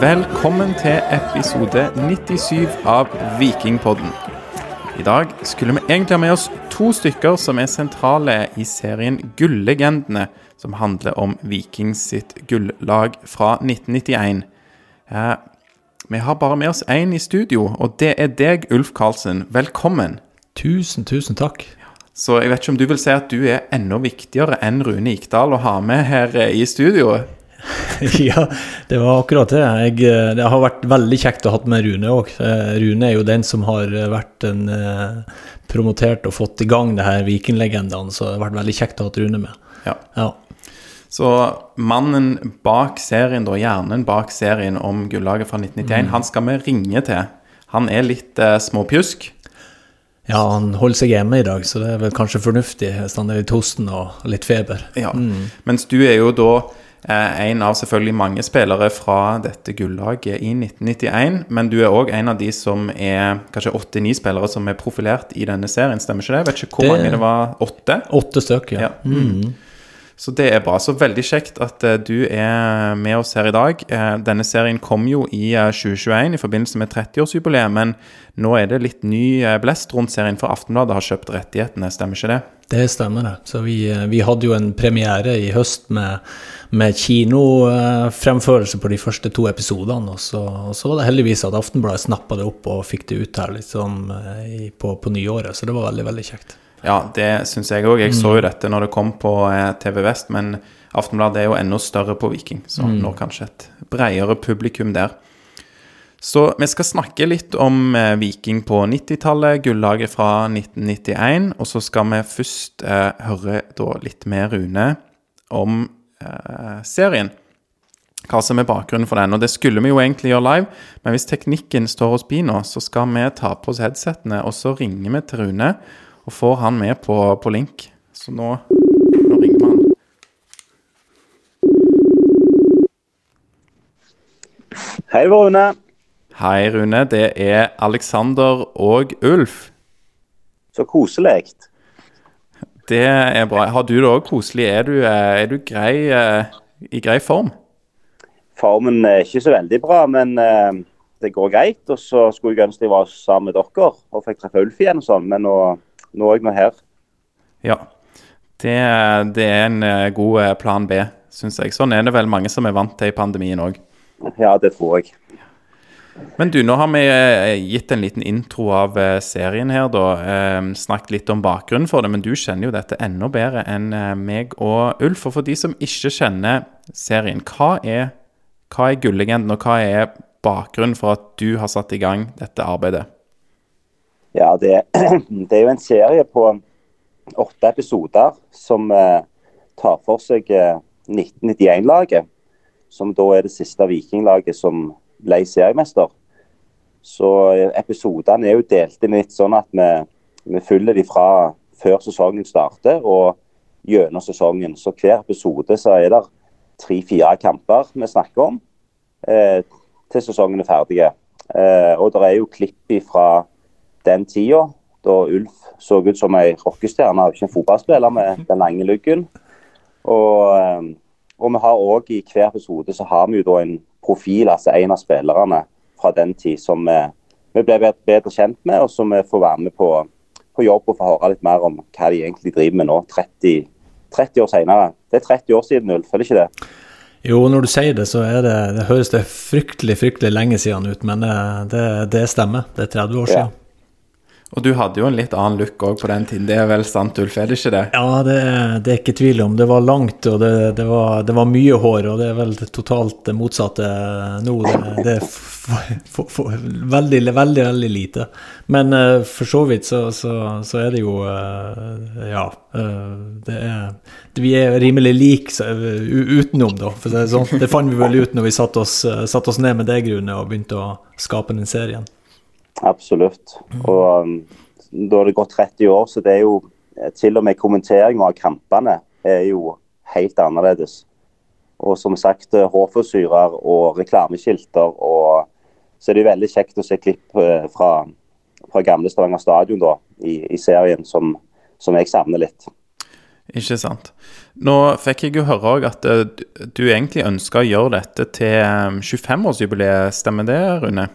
Velkommen til episode 97 av Vikingpodden. I dag skulle vi egentlig ha med oss to stykker som er sentrale i serien Gullegendene, som handler om Vikings sitt gullag fra 1991. Eh, vi har bare med oss én i studio, og det er deg, Ulf Karlsen. Velkommen. Tusen, tusen takk. Så jeg vet ikke om du vil si at du er enda viktigere enn Rune Ikdal å ha med her eh, i studio? ja, det var akkurat det. Jeg, eh, det har vært veldig kjekt å ha med Rune òg. Rune er jo den som har vært en, promotert og fått i gang det her vikinglegendene, så det har vært veldig kjekt å ha Rune med. Ja. ja. Så mannen bak serien, da, hjernen bak serien om gullaget fra 1991, mm. han skal vi ringe til. Han er litt eh, småpjusk. Ja, han holder seg hjemme i dag, så det er vel kanskje fornuftig hvis han er litt hosten og litt feber. Ja, mm. Mens du er jo da eh, en av selvfølgelig mange spillere fra dette gullaget i 1991. Men du er òg en av de som er kanskje åtte-ni spillere som er profilert i denne serien, stemmer ikke det? Jeg vet ikke hvor det, mange det var. Åtte? Åtte stykker, ja. ja. Mm. Så det er bra. Så veldig kjekt at uh, du er med oss her i dag. Uh, denne serien kom jo i uh, eh, 2021 i forbindelse med 30-årsjubileet, men nå er det litt ny blest rundt serien, for Aftenbladet har kjøpt rettighetene, stemmer ikke det? Det stemmer, det. Så vi, vi hadde jo en premiere i høst med, med kinofremførelse på de første to episodene, og så, og så, var det heldigvis at Aftenbladet snappa det opp og fikk det ut her liksom, på, på nyåret, så det var veldig, veldig kjekt. Ja, det syns jeg òg. Jeg mm. så jo dette når det kom på eh, TV Vest, men Aftenbladet er jo enda større på Viking, så mm. når kanskje et bredere publikum der. Så vi skal snakke litt om eh, Viking på 90-tallet, gullaget fra 1991. Og så skal vi først eh, høre da litt mer Rune om eh, serien. Hva som er bakgrunnen for den. Og det skulle vi jo egentlig gjøre live, men hvis teknikken står oss bi nå, så skal vi ta på oss headsetene, og så ringer vi til Rune og får han med på, på link. Så nå, nå ringer vi han. Hei, Rune. Hei, Rune. Det er Alexander og Ulf. Så koselig. Det er bra. Har du det òg koselig? Er du, eh, er du grei, eh, i grei form? Formen er ikke så veldig bra, men uh, det går greit. Og så skulle jeg ønske jeg var sammen med dere og fikk treffe Ulf igjen og sånn, men nå nå er jeg nå her. Ja. Det, det, er en eh, god eh, plan B, syns jeg. Sånn er det vel mange som er vant til i pandemien òg. Ja, det tror jeg. Men du, nå har vi eh, gitt en liten intro av serien her, da. Snakket litt om bakgrunnen for det, men du kjenner jo dette enda bedre enn meg og Ulf. Og for de som ikke kjenner serien, hva er, hva er Gullegenden, og hva er bakgrunnen for at du har satt i gang dette arbeidet? Ja, det, det, er jo en serie på åtte episoder som eh, tar for seg eh, 1991-laget. Som da er det siste vikinglaget som ble seriemester. Så eh, episodene er jo delt inn litt sånn at vi, vi følger de fra før sesongen starter og gjennom sesongen. Så hver episode så er det tre-fire kamper vi snakker om eh, til sesongen er ferdig. Eh, og det er jo klipp fra den tida, da Ulf så ut som ei rockestjerne, ikke en fotballspiller med den lange luggen. Og, eh, og vi har òg i hver episode så har vi jo da en profil, altså en av spillerne fra den tid som vi, vi ble bedre kjent med, og som vi får være med på, på jobb og få høre litt mer om hva de egentlig driver med nå, 30, 30 år senere. Det er 30 år siden, Ulf, er det ikke det? Jo, når du sier det, så er det, det høres det fryktelig fryktelig lenge siden ut, men det, det, det stemmer. Det er 30 år siden. Ja. Og du hadde jo en litt annen look òg på den tiden, det er vel sant, Ulf? Er det ikke det? Ja, det, det er ikke tvil om. Det var langt, og det, det, var, det, var, mye hår, og det er vel totalt det motsatte nå. Det, er for, for, veldig, veldig, veldig lite. Men uh, for så vidt så, så, så er det jo uh, Ja. Uh, det er Vi er rimelig like utenom, da. For det, sånn. det fant vi vel ut når vi satte oss, satt oss ned med det grunnet og begynte å skape den serien. Absolutt. Og um, da er det gått 30 år, så det er jo eh, til og med kommenteringa av kampene er jo helt annerledes. Og som sagt, hårforsyrer og reklameskilter. og Så er det veldig kjekt å se klipp eh, fra, fra gamle Stavanger stadion da, i, i serien, som, som, jeg savner litt. Ikke sant. Nå fikk jeg jo høre òg at eh, du egentlig ønska å gjøre dette til 25-årsjubileet, stemmer det, Rune?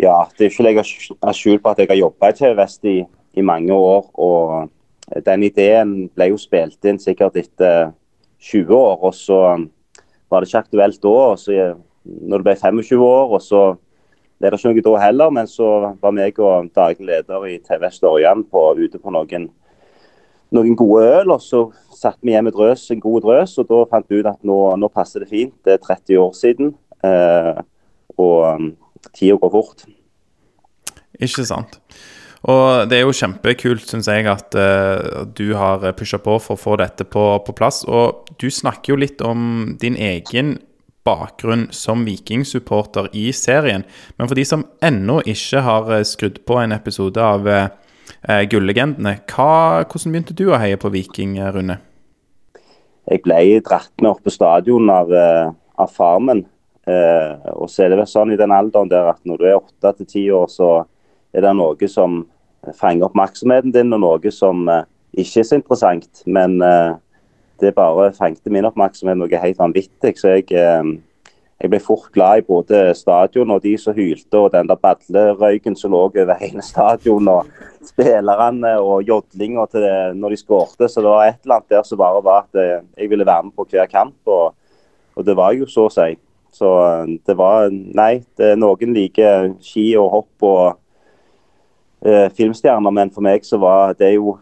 Ja, det er ikke legge skjul på at jeg har jobba i TV Vest i, i, mange år. Og den ideen ble jo spilt inn sikkert etter 20 år, og så var det ikke aktuelt da. og så Når det ble 25 år, og så ble det ikke noe da heller, men så var meg og daglig leder i TV Vest Ørjan ute på noen noen gode øl, og så satte vi hjem et drøs, en god drøs. og Da fant vi ut at nå, nå passer det fint. Det er 30 år siden, eh, og um, tida går fort. Ikke sant. Og det er jo kjempekult, syns jeg, at uh, du har pusha på for å få dette på, på, plass. Og du snakker jo litt om din egen bakgrunn som vikingsupporter i serien. Men for de som ennå ikke har eh, skrudd på en episode av uh, gullegendene. hvordan begynte du å heie på Viking, Rune? Jeg ble dratt med opp på stadion av, eh, av far min. Eh, og så er det vel sånn i den alderen der at når du er åtte til ti år, så er det noe som fanger oppmerksomheten din, og noe som eh, ikke er så interessant. Men eh, det bare fengte min oppmerksomhet noe helt vanvittig. Så jeg eh, jeg ble fort glad i både stadion og de som hylte, og den der badlerøyken som lå over hele stadion, og spillerne og jodlinga når de skårte. Så det var et eller annet der som bare var at eh, jeg ville være med på hver kamp, og, og det var jo så å si. Så eh, det var Nei, det, er noen liker ski og hopp og eh, filmstjerner, men for meg så var det jo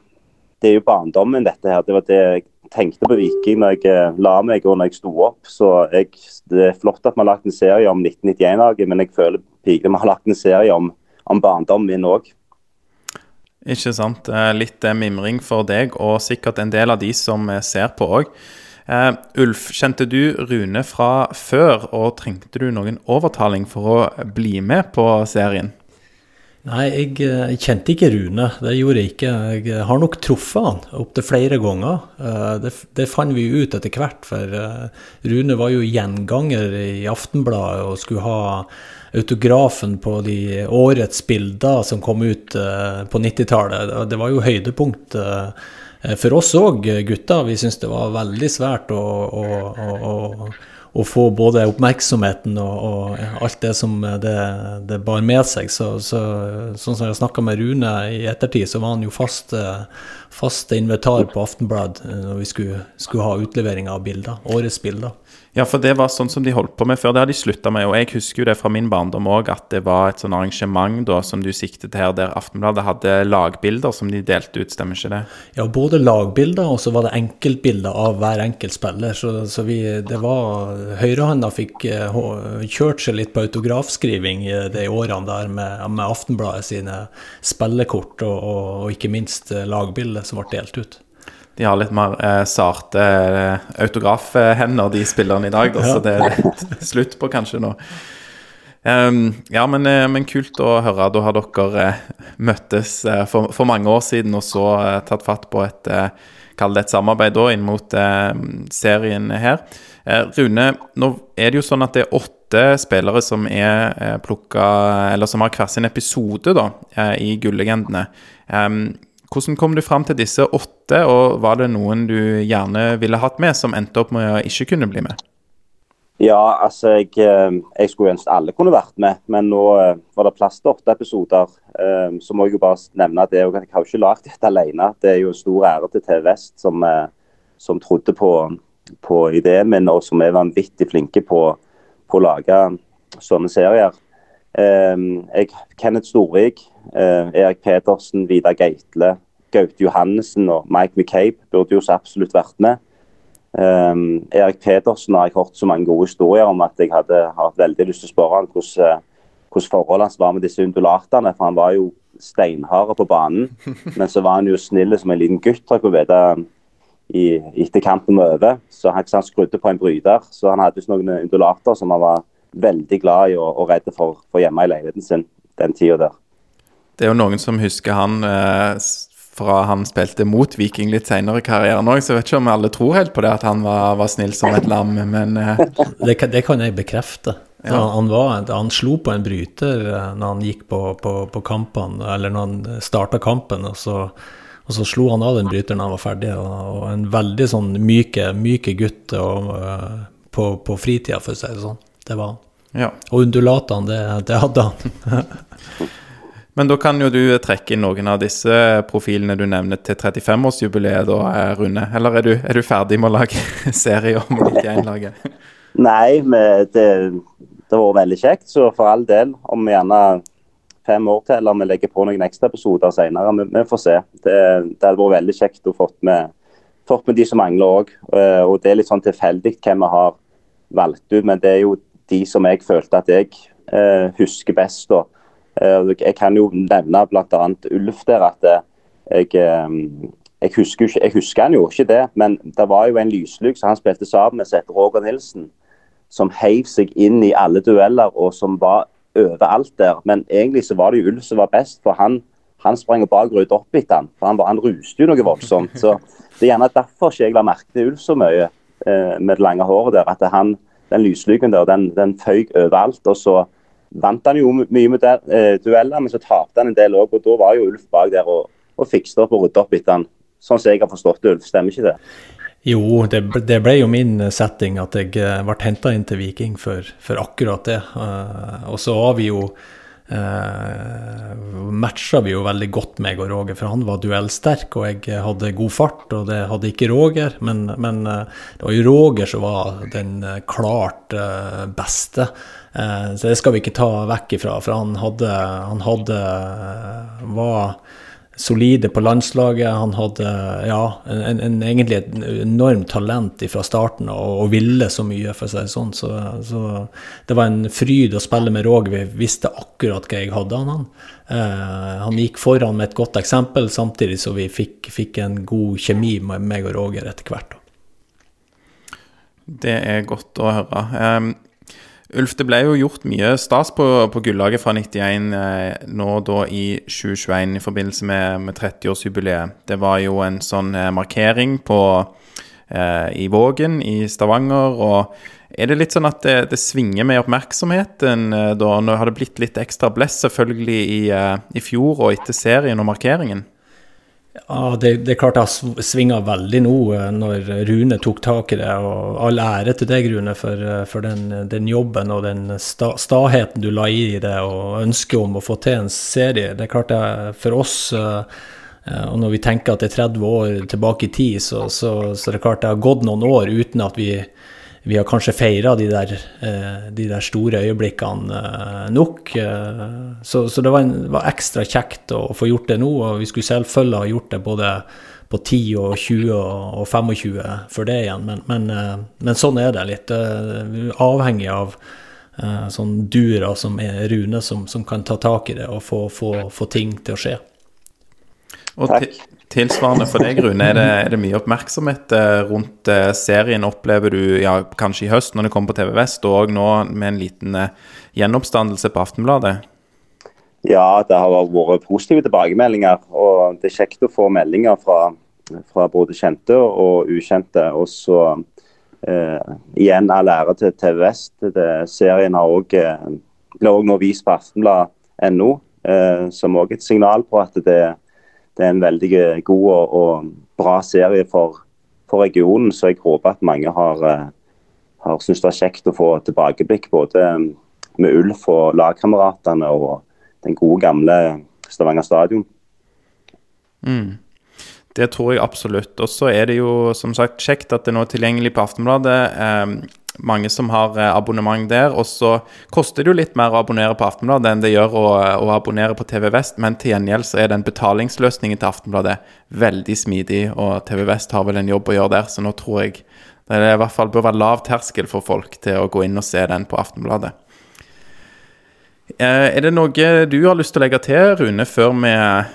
det er jo barndommen, dette her. Det var det jeg tenkte på Viking når jeg eh, la meg og når jeg sto opp. Så jeg, Det er flott at vi har lagt en serie om 1991-laget, men jeg føler vi har lagt en serie om, om barndommen min òg. Ikke sant. Litt eh, mimring for deg, og sikkert en del av de som ser på òg. Uh, Ulf, kjente du Rune fra før, og trengte du noen overtaling for å bli med på serien? Nei, jeg, eh, kjente ikke Rune. Det gjorde jeg ikke. Jeg har nok truffet han opptil flere ganger. Eh, det, det, fant vi ut etter hvert, for eh, Rune var jo gjenganger i Aftenbladet og skulle ha autografen på de årets bilder som kom ut på 90-tallet. Det var jo høydepunkt for oss òg, gutter. Vi syns det var veldig svært å, å, å, å få både oppmerksomheten og, og alt det som det, det, bar med seg. Så, så, sånn som jeg snakka med Rune i ettertid, så var han jo fast, fast invitar på Aftenblad når vi skulle, skulle ha utlevering av bilder. Årets bilder. Ja, for det var sånn som de holdt på med før. Det har de slutta med. Og jeg husker jo det fra min barndom òg, at det var et sånn arrangement da, som du siktet her, der Aftenbladet hadde lagbilder som de delte ut, stemmer ikke det? Ja, både lagbilder, og så var det enkeltbilder av hver enkelt spiller. Så, så vi, det var Høyrehånda fikk uh, kjørt seg litt på autografskriving uh, de årene der med, med Aftenbladet sine spillekort, og, og, og ikke minst uh, lagbilder som ble delt ut de har litt mer eh, sarte eh, autografhender, de spillerne i dag. Da, ja. Så det er litt slutt på kanskje nå. Um, ja, men, eh, men, kult å høre. Da har dere eh, møttes for, for, mange år siden og så tatt fatt på et Kall det et samarbeid da inn mot serien her. Rune, nå er det jo sånn at det er åtte spillere som er eh, plukka Eller som har hver sin episode da, i Gullegendene. Um, hvordan kom du fram til disse åtte, og var det noen du gjerne ville hatt med, som endte opp med å ikke kunne bli med? Ja, altså jeg, eh, jeg skulle ønske alle kunne vært med, men nå eh, var det plass til åtte episoder. Eh, så må jeg jo bare nevne at jeg har ikke lagd dette alene. Det er jo en stor ære til TV Vest, som, som trodde på, på, ideen min, og som er vanvittig flinke på, på å lage sånne serier. Jeg, Kenneth Storvik, Erik Pedersen, Vidar Geitle, Gaute Johannessen og Mike McCabe burde jo så absolutt vært med. Um, Erik Pedersen har jeg hørt så mange gode historier om at jeg hadde hatt veldig lyst til å spørre ham hvordan, hvordan forholdet hans var med disse undulatene. For han var jo steinhard på banen, men så var han jo snill som en liten gutt, har jeg vite, etter kampen var over. Så han, han skrudde på en bryter. Så han hadde noen undulater som han var veldig glad i og, og redd for, for hjemme i leiligheten sin den tida der. Det er jo noen som husker han eh, fra han spilte mot Viking litt senere i karrieren òg, så jeg vet ikke om alle tror helt på det at han var, var snill som et lam, men uh... det, kan, det, kan, jeg bekrefte. Ja. Han, var, han, slo på en bryter uh, når han gikk på, på, på kampene, eller når han starta kampen, og så, Og så slo han av den bryteren da han var ferdig, og, en veldig sånn myke, myke gutt og, på, på fritida, for å si det sånn. Det var han. Ja. Og undulatene, det, det hadde han. Men da kan jo du trekke inn noen av disse profilene du nevner til 35-årsjubileet, da, eh, Rune. Eller er du, er du, ferdig med å lage serie om 91-laget? Nei, men det, det vært veldig kjekt. Så for all del, om vi gjerne fem år til, eller vi legger på noen ekstra episoder senere, vi, vi får se. Det, det hadde vært veldig kjekt å fått med, fått med de som mangler òg. Eh, og det er litt sånn tilfeldig hvem vi har valgt ut, men det er jo de som jeg følte at jeg eh, husker best. Eh, jeg kan jo nevne bl.a. Ulf der at eh, jeg, eh, jeg, husker, jeg, husker, han jo ikke det, men det var jo en lyslyk som han spilte sammen med, som Roger Nilsen, som heiv seg inn i alle dueller og som var overalt der. Men egentlig så var det jo Ulf som var best, for han, han sprang bak og ryddet opp etter han, for han, han ruste jo noe voldsomt. Så Det er gjerne derfor ikke jeg la merke til Ulf så mye eh, med det lange håret der. At han, den lyslyggen der, den, den føyk overalt. og så vant han jo mye med uh, dueller, men så tapte han en del òg. Og da var jo Ulf bak der og, og fikste opp og ryddet opp etter han. Sånn som jeg har forstått det, Ulf. Stemmer ikke det? Jo, det, det, ble jo min setting at jeg eh, ble henta inn til Viking for, for akkurat det. Uh, og så har vi jo Uh, matcha vi jo veldig godt, meg og Roger, for han var duellsterk og jeg hadde god fart, og det hadde ikke Roger. Men, men uh, det var jo Roger som var den klart uh, beste. Så det skal vi ikke ta vekk ifra, for han hadde, han hadde var solide på landslaget. Han hadde ja, en, en, egentlig et enormt talent fra starten og, og, ville så mye, for det sånn. Så, så, det var en fryd å spille med Roger. Vi visste akkurat hva jeg hadde av han. Eh, han gikk foran med et godt eksempel, samtidig så vi fikk, fikk en god kjemi med meg og Roger etter hvert. Det er godt å høre. Um Ulf, det ble jo gjort mye stas på, på gullaget fra 91 eh, nå da i 2021 i forbindelse med, med 30-årsjubileet. Det var jo en sånn eh, markering på, eh, i Vågen i Stavanger. og er det litt sånn at det, det svinger med oppmerksomheten eh, da? Nå har det blitt litt ekstra blest selvfølgelig i, eh, i fjor og etter serien og markeringen? Ja, det, det, er klart det har svinga veldig nå eh, når Rune tok tak i det. og All ære til deg, Rune, for, eh, for den, den, jobben og den sta, staheten du la i det, og ønsket om å få til en serie. Det er klart det for oss eh, og når vi tenker at det er 30 år tilbake i tid, så, så, så det er klart det har gått noen år uten at vi vi har kanskje feira de, eh, de, der store øyeblikkene eh, nok. Eh, så, så det var, en, var, ekstra kjekt å få gjort det nå, og vi skulle selvfølgelig ha gjort det både på 10 og 20 og 25 for det igjen, men, men, men sånn er det litt. Avhengig av sånn dura som er Rune, som, som, kan ta tak i det og få, få, få ting til å skje. Takk. Tilsvarende for deg, Rune. Er det, er det mye oppmerksomhet eh, rundt eh, serien, opplever du ja, kanskje i høst når det kommer på TV Vest, og nå med en liten eh, gjenoppstandelse på Aftenbladet? Ja, det har vært positive tilbakemeldinger. Og det er kjekt å få meldinger fra, fra både kjente og ukjente. Og så eh, igjen all ære til TV Vest. Det, serien har òg ble også nå vist på aftenblad.no, eh, som òg et signal på at det er det er en veldig god og, og bra serie for, for, regionen. Så jeg håper at mange har, eh, har syntes det er kjekt å få tilbakeblikk både eh, med Ulf og lagkameratene og den gode, gamle Stavanger stadion. Mm. Det tror jeg absolutt. Og så er det jo som sagt kjekt at det nå er tilgjengelig på Aftenbladet. Eh, mange som har eh, abonnement der. Og så koster det jo litt mer å abonnere på Aftenbladet enn det gjør å, å abonnere på TV Vest, men til gjengjeld så er den betalingsløsningen til Aftenbladet veldig smidig, og TV Vest har vel en jobb å gjøre der, så nå tror jeg det er i hvert fall bør være lav terskel for folk til å gå inn og se den på Aftenbladet. Eh, er det noe du har lyst til å legge til, Rune, før vi,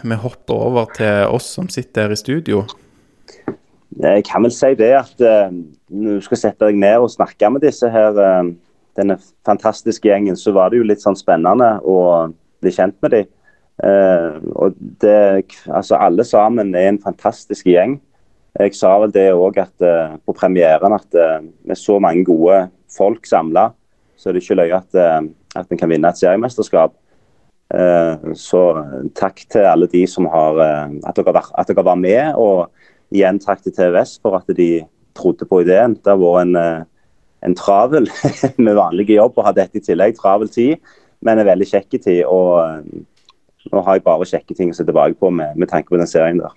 vi hopper over til oss som sitter her i studio? Jeg kan vel si det at uh, når du skal sette deg ned og snakke med disse her, uh, denne fantastiske gjengen, så var det jo litt sånn spennende å bli kjent med dem. Uh, og det, altså Alle sammen er en fantastisk gjeng. Jeg sa vel det òg på premieren at med så mange gode folk samla, så er det ikke løye at, at en kan vinne et seriemesterskap. Eh, så takk til alle de som har at dere, at dere var med. Og igjen takk til TVS for at de trodde på ideen. Det har vært en, en travel med vanlig jobb og har dette i tillegg. Travel tid, men en veldig kjekk tid. Og nå har jeg bare kjekke ting å se tilbake på med, med tanke på den serien der.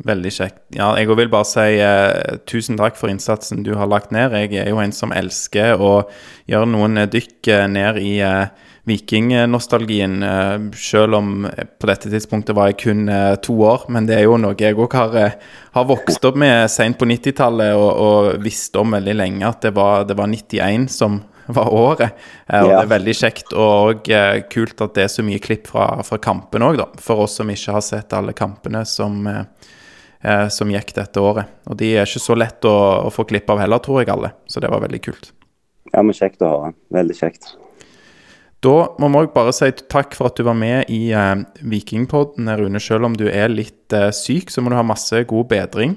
Veldig kjekt. Ja, jeg vil bare si eh, tusen takk for innsatsen du har lagt ned. Jeg er jo en som elsker å gjøre noen dykk eh, ned i eh, vikingnostalgien. Eh, selv om på dette tidspunktet var jeg kun eh, to år. Men det er jo noe jeg òg har, eh, har, vokst opp med seint på 90-tallet og, og visste om veldig lenge at det var, det var 91 som var året. og. Det er veldig kjekt og kult at det er så mye klipp fra, fra kampen òg, da. For oss som ikke har sett alle kampene som som gikk dette året. Og de er ikke så lett å, å få klipp av heller, tror jeg alle. Så det var veldig kult. Ja, men kjekt å høre. Veldig kjekt. Da må vi òg bare si takk for at du var med i eh, Vikingpodden, Rune. Selv om du er litt eh, syk, så må du ha masse god bedring.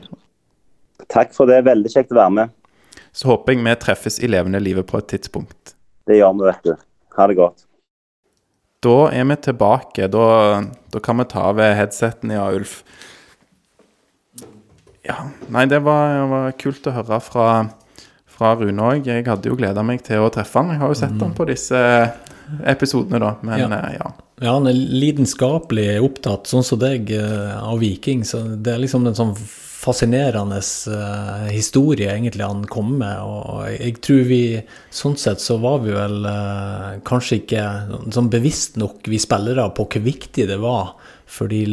Takk for det. Veldig kjekt å være med. Så håper jeg vi treffes i levende livet på et tidspunkt. Det gjør vi, vet du. Ha det godt. Da er vi tilbake. Da, da kan vi ta av headsetene, ja, Ulf. Ja, nei, det var, var kult å høre fra, fra Rune òg. Jeg hadde jo gleda meg til å treffe han. Jeg har jo sett mm. han på disse episodene, da. Men ja. Eh, ja. ja. han er lidenskapelig opptatt, sånn som deg, eh, av Viking. Så det er liksom en sånn fascinerende uh, historie egentlig han kom med. Og jeg tror vi sånn sett så var vi vel kanskje ikke sånn bevisst nok, vi spillere, på hvor viktig det var for de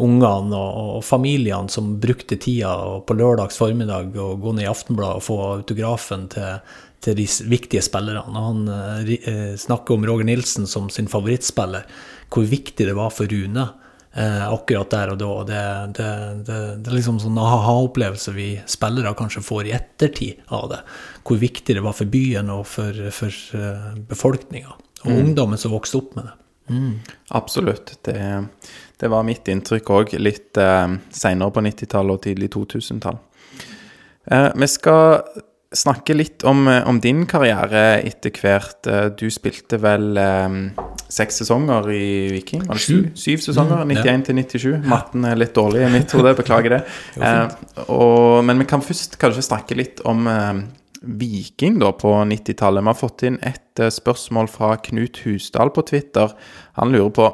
ungene og, og, familiene som brukte tida på lørdags formiddag og gå ned i Aftenbladet og få autografen til, til de viktige spillerne. Han eh, eh, snakker om Roger Nilsen som sin favorittspiller, hvor viktig det var for Rune eh, akkurat der og da. Det, det, det, det er liksom sånn aha-opplevelse vi spillere kanskje får i ettertid av det. Hvor viktig det var for byen og for, for uh, befolkninga. Og mm. ungdommen som vokste opp med det. Mm. Absolutt. Det, det var mitt inntrykk òg, litt eh, seinere på 90-tallet og tidlig 2000-tall. Eh, vi skal snakke litt om, eh, om, din karriere etter hvert. Eh, du spilte vel um, seks sesonger i Viking? Var det syv, syv sesonger? 91 mm, til 97. Matten er litt dårlig i mitt hode, beklager det. Uh, og, men vi kan først kanskje snakke litt om Viking da på 90-tallet. Vi har fått inn et spørsmål fra Knut Husdal på Twitter. Han lurer på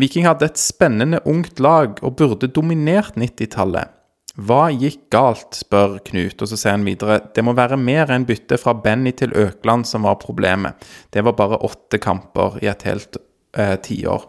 Viking hadde et spennende ungt lag og burde dominert 90-tallet. Hva gikk galt, spør Knut, og så sier han videre det må være mer enn bytte fra Benny til Økland som var problemet. Det var bare åtte kamper i et helt eh, tiår.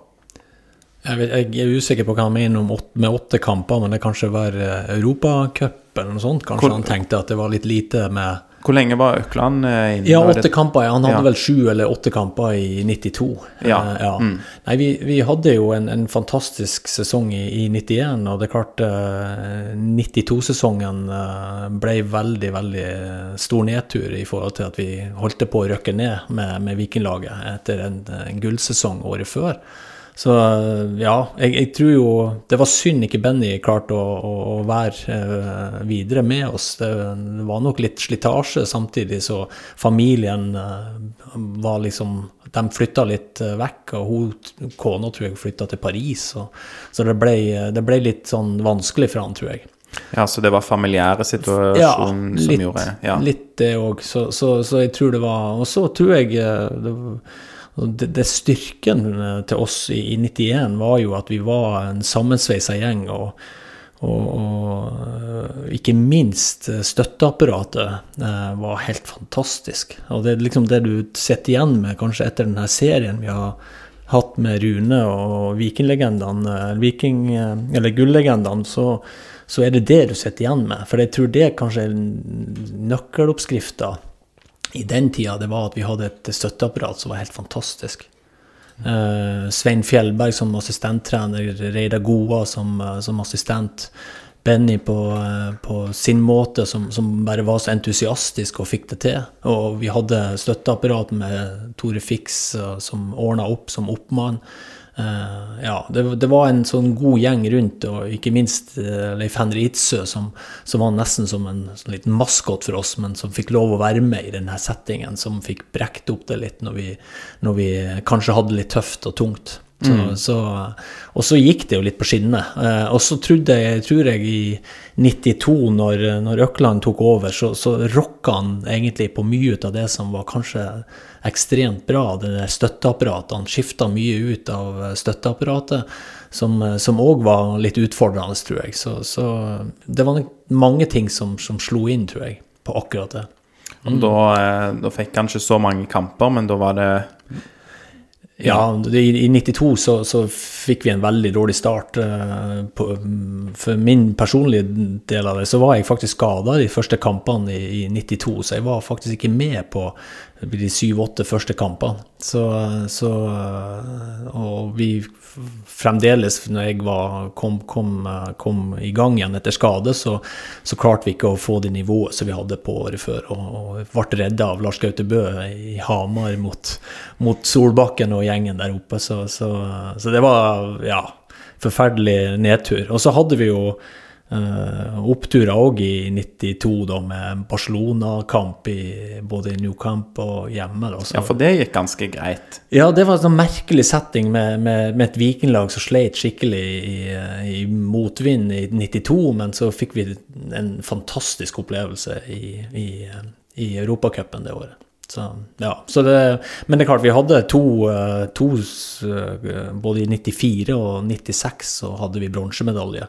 Jeg, jeg, er usikker på hva han mener med åtte kamper, men det kanskje var eh, Europacup eller noe sånt. Kanskje Hvor, han tenkte at det var litt lite med hvor lenge var Økland eh, inne? Ja, åtte kamper. Han hadde ja. vel sju eller åtte kamper i 92. Ja. Uh, ja. Mm. Nei, vi, vi, hadde jo en, en fantastisk sesong i, i, 91, og det er klart uh, 92-sesongen uh, ble veldig, veldig stor nedtur i forhold til at vi holdt på å røkke ned med, med Vikinglaget etter en, en gullsesong året før. Så ja, jeg, jeg, tror jo Det var synd ikke Benny klarte å, å, å være eh, videre med oss. Det, var nok litt slitasje samtidig, så familien eh, var liksom De flytta litt eh, vekk, og hun, kona tror jeg flytta til Paris. Og, så det ble, det ble, litt sånn vanskelig for han, tror jeg. Ja, Så det var familiære situasjonen ja, som gjorde Ja, litt det òg. Så, så, så, jeg tror det var Og så tror jeg det var det, det, Styrken eh, til oss i, i 91 var jo at vi var en sammensveisa gjeng. og, og, og, eh, ikke minst eh, støtteapparatet var helt fantastisk. Og det er liksom det du sitter igjen med kanskje etter denne serien vi har hatt med Rune og vikinglegendene, viking, eller gullegendene, så, så, er det det du sitter igjen med. For jeg tror det kanskje er nøkkeloppskrifta i den tida, det var at vi hadde et støtteapparat som var helt fantastisk. Uh, Svein Fjellberg som assistenttrener, Reidar Goa som, uh, som, assistent. Benny på, uh, på sin måte, som, som, bare var så entusiastisk og fikk det til. Og vi hadde støtteapparat med Tore Fix som ordna opp som oppmann. Uh, ja, det, det, var en sånn god gjeng rundt, og ikke minst uh, Leif Henry Itzøe, som, som, var nesten som en sånn liten maskot for oss, men som fikk lov å være med i denne settingen, som fikk brekt opp det litt når vi, når vi kanskje hadde det litt tøft og tungt. Så, mm. så, og så gikk det jo litt på skinnene. Uh, og så trodde jeg, tror jeg i 92, når, når Økland tok over, så, så rocka han egentlig på mye ut av det som var kanskje ekstremt bra, det der støtteapparatet. Han skifta mye ut av støtteapparatet, som òg var litt utfordrende, tror jeg. Så, så, det var mange ting som, som slo inn, tror jeg, på akkurat det. Mm. Da, eh, da, fikk han ikke så mange kamper, men da var det ja, i, i 92 så, så, fikk vi en veldig dårlig start. Uh, på, for min personlige del av det, så var jeg faktisk skada de første kampene i, i, 92, så jeg var faktisk ikke med på de syv-åtte første kampene. Så, så, Og vi fremdeles, når jeg var, kom, kom, kom, i gang igjen etter skade, så, så, klarte vi ikke å få det nivået som vi hadde på året før. Og, og ble redda av Lars Gaute Bø i Hamar mot, mot, Solbakken og gjengen der oppe. Så, så det var ja, forferdelig nedtur. Og så hadde vi jo oppturer òg i 92, da, med Barcelona-kamp både i New Camp og hjemme. Da, ja, for det gikk ganske greit? Ja, det var en sånn merkelig setting med, med, med et vikinglag som sleit skikkelig i, i, motvind i 92, men så fikk vi en fantastisk opplevelse i, i, i Europacupen det året. Så, ja, så det, men det er klart, vi hadde to, eh, to eh, Både i 94 og 96 så hadde vi bronsemedalje.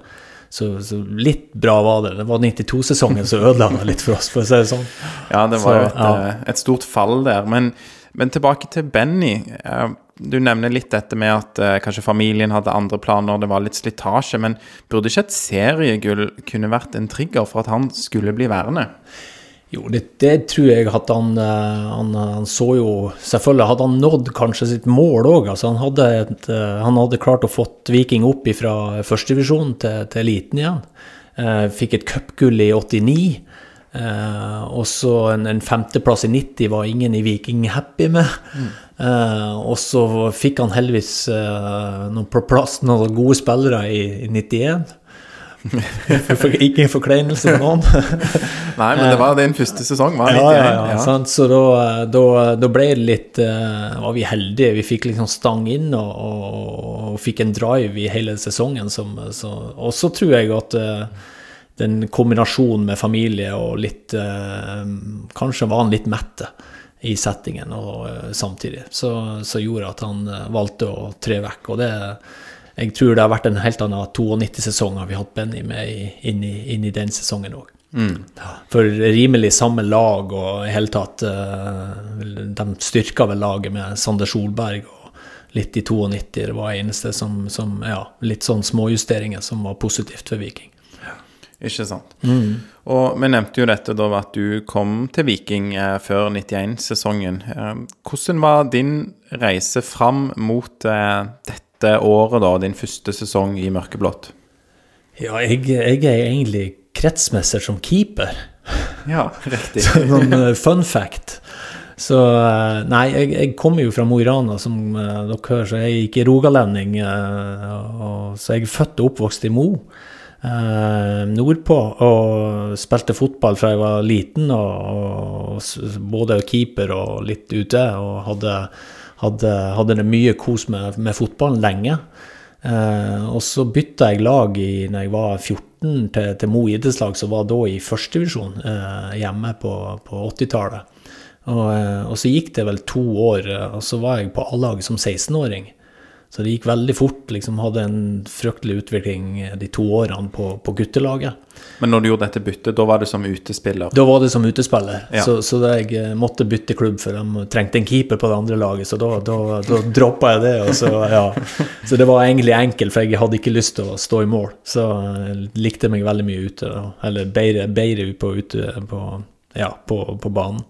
Så, så, litt bra var det. Det var 92-sesongen som ødela det litt for oss, for å si det sånn. Ja, det var jo et, ja. Eh, et, stort fall der. Men, men, tilbake til Benny. Eh, du nevner litt dette med at uh, kanskje familien hadde andre planer, det var litt slitasje. Men burde ikke et seriegull kunne vært en trigger for at han skulle bli værende? Jo, det, det, tror jeg at han, eh, han, han, så jo Selvfølgelig hadde han nådd kanskje sitt mål òg. Altså han, hadde eh, han hadde klart å fått Viking opp fra førstedivisjon til, til eliten igjen. Eh, fikk et cupgull i 89. Eh, og så en, en, femteplass i 90 var ingen i Viking happy med. Mm. Eh, og så fikk han heldigvis eh, noen, plass, noen gode spillere i, i 91. ikke forkleinelse for noen. Nei, men det var din første sesong, var ja, Ja, ja, ja, Sant? Så da, da, da, ble det litt uh, Var vi heldige. Vi fikk liksom stang inn og, og, og fikk en drive i hele sesongen. Som, så, og så tror jeg at uh, den kombinasjonen med familie og litt uh, Kanskje var han litt mette i settingen og, samtidig, så, så, gjorde at han valgte å tre vekk. Og det jeg tror det har vært en helt annen 92-sesong har vi hatt Benny med inn, i, inn, i, den sesongen òg. Mm. For rimelig samme lag og i hele tatt uh, De styrka vel laget med Sander Solberg og litt i 92. Det var eneste som, som Ja, litt sånn småjusteringer som var positivt for Viking. Ikke sant. Mm. Og vi nevnte jo dette da at du kom til Viking eh, før 91-sesongen. Eh, hvordan var din reise fram mot eh, dette? Siste året, da, din første sesong i mørkeblått? Ja, jeg, jeg er egentlig kretsmester som keeper. Ja, riktig. Sånn uh, fun fact. Så uh, nei, jeg, jeg kommer jo fra Mo i Rana, som uh, dere hører, så jeg er ikke rogalending. Og, så jeg er født og oppvokst i Mo. nordpå, og spilte fotball fra jeg var liten, og, og både keeper og litt ute, og hadde hadde, hadde det mye kos med, med fotballen lenge. Eh, og så bytta jeg lag i, når jeg var 14 til, til Mo idrettslag, som var da i førstedivisjon eh, hjemme på, på 80-tallet. Og, eh, og, så gikk det vel to år, eh, og så var jeg på A-laget som 16-åring. Så det gikk veldig fort. liksom Hadde en fryktelig utvikling de to årene på, på guttelaget. Men når du gjorde dette byttet, da var det som utespiller? Da var det som utespiller. Ja. Så, så jeg eh, måtte bytte klubb, for de trengte en keeper på det andre laget. Så da, da, da droppa jeg det. Så, ja. så, det var egentlig enkelt, for jeg hadde ikke lyst til å stå i mål. Så jeg likte meg veldig mye ute. Eller bedre, bedre på, ute på, ja, på, på banen.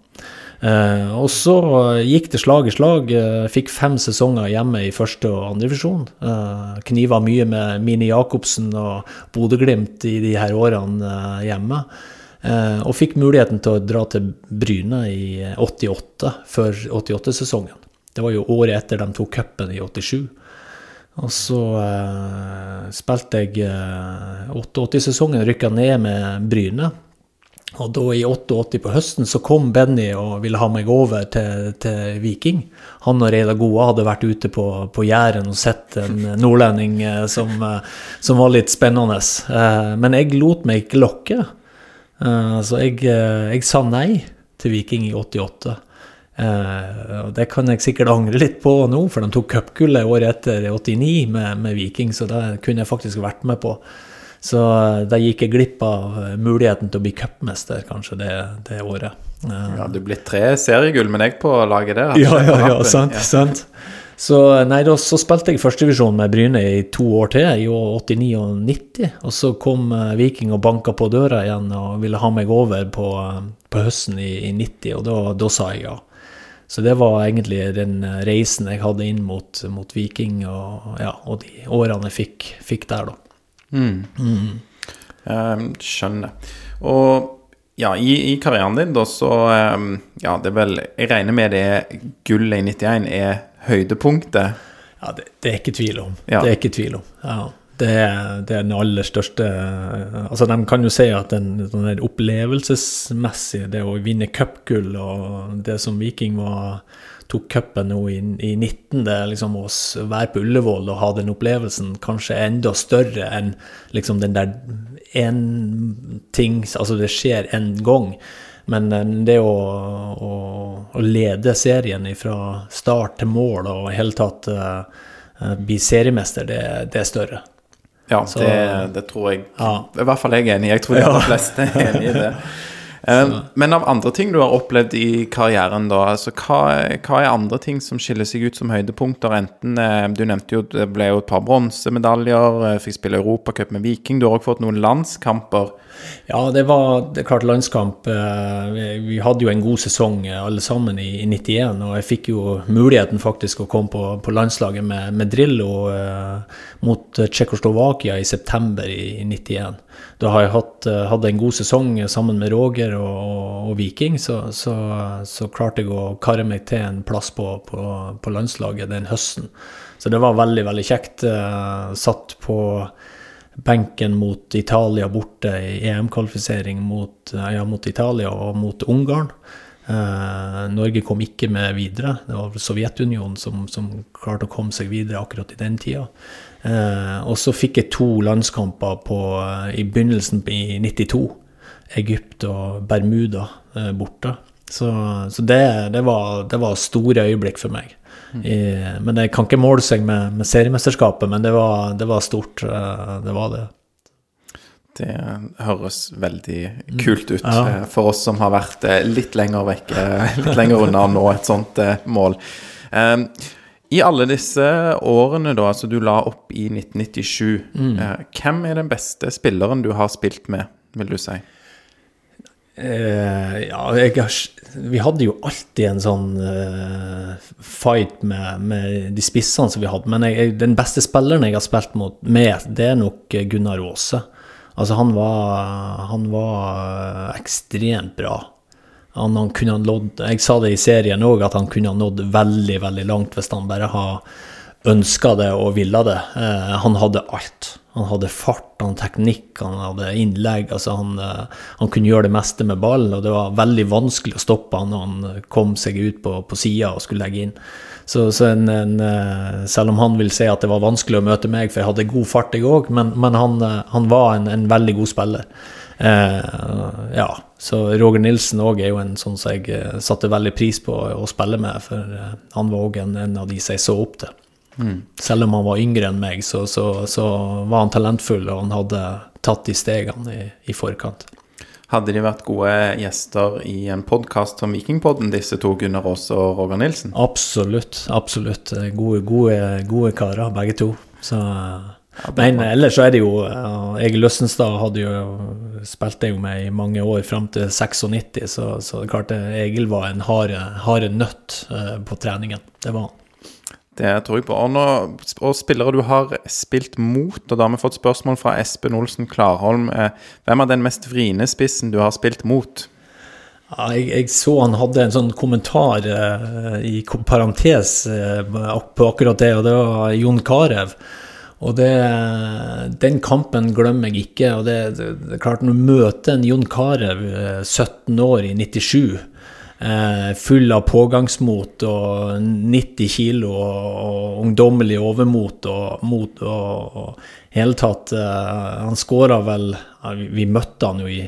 Eh, og så gikk det slag i slag. Eh, fikk fem sesonger hjemme i første og andre divisjon. Eh, kniva mye med Mini Jacobsen og Bodø-Glimt i de her årene eh, hjemme. Eh, og fikk muligheten til å dra til Bryne i 88, før 88-sesongen. Det var jo året etter de tok cupen i 87. Og så eh, spilte jeg eh, 88-sesongen, rykka ned med Bryne. Og da i 88 på høsten så kom Benny og ville ha meg over til, til Viking. Han og Reidar Goa hadde vært ute på, på Jæren og sett en nordlending eh, som, eh, som var litt spennende. Eh, men jeg lot meg ikke lokke. Så jeg, jeg sa nei til Viking i 88. Eh, og det kan jeg sikkert angre litt på nå, for de tok cupgullet året etter 89 med, med Viking, så det kunne jeg faktisk vært med på. Så eh, da gikk jeg glipp av eh, muligheten til å bli cupmester kanskje det, det året. Eh, Ja, du ble tre seriegull med deg på laget der. ja, ja, ja, sant, sant, sant. Så, nei, da, så spilte jeg førstevisjon med Bryne i to år til, i år 89 og 90. Og så kom Viking og banka på døra igjen og ville ha meg over på, på høsten i, i 90, og da, da sa jeg ja. Så det var egentlig den reisen jeg hadde inn mot, mot Viking, og, ja, og de årene jeg fikk, fikk der, da. Eh, skjønner. Og ja, i, i karrieren din, da, så eh, Ja, det er vel Jeg regner med det gullet i 91 er høydepunktet. Ja, det, det er ikke tvil om. Ja. Det er ikke tvil om. Ja. Det, det er den aller største Altså, de kan jo si at den, den opplevelsesmessige, det å vinne cupgull og det som Viking var tok cupen nå i, i 19, det er liksom å være på Ullevål og ha den opplevelsen kanskje enda større enn liksom den der én ting Altså, det skjer én gang. Men eh, det å, å, å lede serien fra start til mål og i hele tatt eh, bli seriemester, det, det er større. Ja, Så- det, det tror jeg Ja. I hvert fall jeg er enig i. Jeg tror de ja. fleste er enig i det. Eh, Men av andre ting du har opplevd i karrieren, da, altså hva, hva er andre ting som skiller seg ut som høydepunkter? Enten eh, Du nevnte jo det ble jo et par bronsemedaljer, eh, fikk spille Europacup med Viking. Du har også fått noen landskamper. Ja, det var det klart landskamp. Vi, hadde jo en god sesong alle sammen i, i 91, og jeg fikk jo muligheten faktisk å komme på, på landslaget med, med Drillo mot Tsjekkoslovakia i september i, i 91. Da har jeg hatt, eh, hadde en god sesong sammen med Roger og, og, og Viking, så, så, så klarte jeg å karre meg til en plass på, på, på landslaget den høsten. Så det var veldig, veldig kjekt. eh, Satt på benken mot Italia borte i EM-kvalifisering mot, eh, ja, mot Italia og mot Ungarn. Eh, Norge kom ikke med videre. Det var Sovjetunionen som, som klarte å komme seg videre akkurat i den tida. Eh, og så fikk jeg to landskamper på, eh, i begynnelsen i 92. Egypt og Bermuda eh, borte. Så, så det, det, var, det var store øyeblikk for meg. I, men det kan ikke måle seg med, med seriemesterskapet, men det var, det var stort. Det var det. Det høres veldig kult ut Ja. for oss som har vært litt lenger vekk, litt lenger unna nå et sånt mål. I alle disse årene da, altså du la opp i 1997, eh, hvem er den beste spilleren du har spilt med, vil du si? Eh, ja, jeg, vi hadde jo alltid en sånn eh, fight med, med de spissene som vi hadde. Men jeg, den beste spilleren jeg har spilt mot, med, det er nok Gunnar Aase. Altså, han var, han var ekstremt bra. Han, han kunne nådd Jeg sa det i serien òg, at han kunne ha nådd veldig, veldig langt hvis han bare har ønska det og ville det. Eh, han hadde alt. Han hadde fart, han hadde teknikk, han hadde innlegg. altså han, eh, han kunne gjøre det meste med ballen, og det var veldig vanskelig å stoppe han når han kom seg ut på, på sida og skulle legge inn. Så, så en, en, eh, selv om han vil si at det var vanskelig å møte meg, for jeg hadde god fart, jeg òg, men, men han, eh, han var en, en veldig god spiller. Eh, ja, så Roger Nilsen òg er jo en sånn som jeg eh, satte veldig pris på å spille med, for eh, han var òg en, en av de som jeg så opp til. Selv om han var yngre enn meg, så, så, så var han talentfull, og han hadde tatt de stegene i, i forkant. Hadde de vært gode gjester i en podkast som Vikingpodden, disse to, Gunnar Aas og Roger Nilsen? Absolutt. Absolutt. Gode, gode, gode karer, begge to. Så, men ellers så er det jo Egil Løssenstad hadde jo spilte jo med i mange år, fram til 96, så, så det klart det, Egil var en harde, nøtt eh, på treningen. Det var han. Det tror jeg på. Og, nå, og spillere du har spilt mot, og da har vi fått spørsmål fra Espen Olsen Klarholm. Eh, Hvem er den mest vriene spissen du har spilt mot? Ja, jeg, jeg, så han hadde en sånn kommentar eh, i parentes eh, på akkurat det, og det var Jon Carew. Og det, den kampen glemmer jeg ikke. og det, det, det er klart Når du møter en Jon Carew, 17 år i 97, eh, full av pågangsmot og 90 kilo og, og ungdommelig overmot og mot og, og hele tatt eh, Han skåra vel vi, møtte han jo i,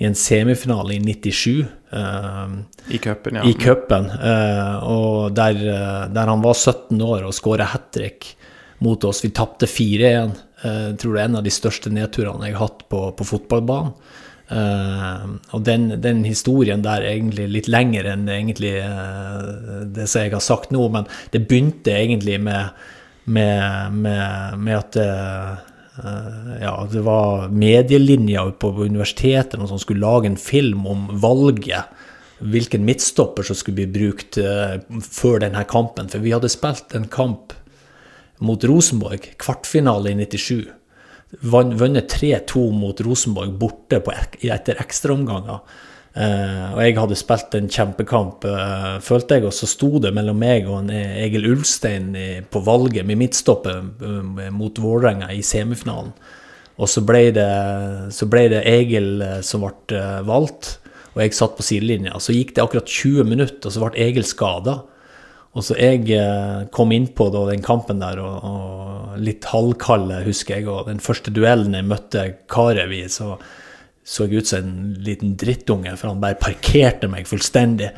i en semifinale i 97. Eh, I cupen, ja. I cupen, eh, og der, der, han var 17 år og skåra hat trick mot oss. Vi tapte 4-1. Jeg eh, tror det er en av de største nedturene jeg har hatt på, på fotballbanen. Uh, og den, den, historien der er egentlig litt lenger enn egentlig uh, det som jeg har sagt nå, men det begynte egentlig med, med, med, med at uh, ja, det var medielinjer på universitetet som skulle lage en film om valget. Hvilken midtstopper som skulle bli brukt før denne kampen. For vi hadde spilt en kamp mot Rosenborg, kvartfinale i 97. Vunnet 3-2 mot Rosenborg borte på, etter ekstraomganger. Uh, og jeg hadde spilt en kjempekamp, uh, følte jeg, og så sto det mellom meg og en Egil Ulstein i, på valget med midtstoppet uh, mot Vålerenga i semifinalen. Og så ble det, så ble det Egil som ble valgt, og jeg satt på sidelinja. Så gikk det akkurat 20 minutter, og så ble Egil skada. Og så jeg eh, kom innpå den kampen der, og, og litt halvkalde, husker jeg. Og den første duellen jeg møtte Karev i, så så jeg ut som en liten drittunge, for han bare parkerte meg fullstendig.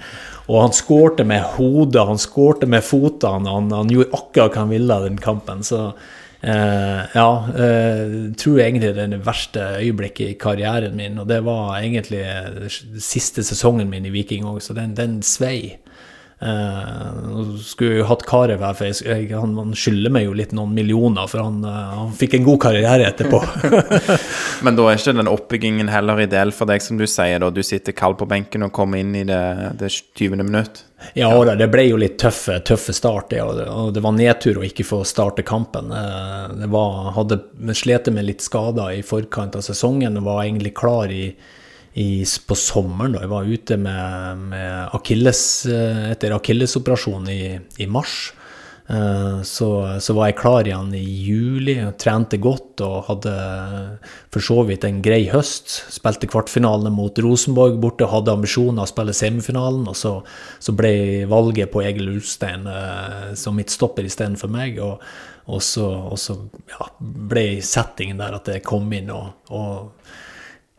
Og han skårte med hodet, han skårte med føttene, han, han, gjorde akkurat hva han ville av den kampen. Så eh, ja, eh, tror jeg egentlig det er det verste øyeblikket i karrieren min. Og det var egentlig siste sesongen min i Viking òg, så den, den svei. Uh, skulle jo hatt Karev for jeg, han, han, skylder meg jo litt noen millioner, for han, uh, han fikk en god karriere etterpå. Men da er ikke den oppbyggingen heller ideell for deg, som du sier, da du sitter kald på benken og kommer inn i det, det 20. minutt? Ja, ja, det ble jo litt tøffe, tøffe start, det, og, det, var nedtur å ikke få starte kampen. Uh, det var, hadde slitt med litt skader i forkant av sesongen og var egentlig klar i i, på sommeren. da Jeg var ute med, med Achilles, eh, etter akillesoperasjon i, i mars. Eh, så, så, var jeg klar igjen i juli, trente godt og hadde for så vidt en grei høst. Spilte kvartfinalene mot Rosenborg borte, hadde ambisjoner å spille semifinalen. Og så, så ble valget på Egil Ulstein eh, som midtstopper istedenfor meg. Og, og så, og så ja, ble settingen der at jeg kom inn og, og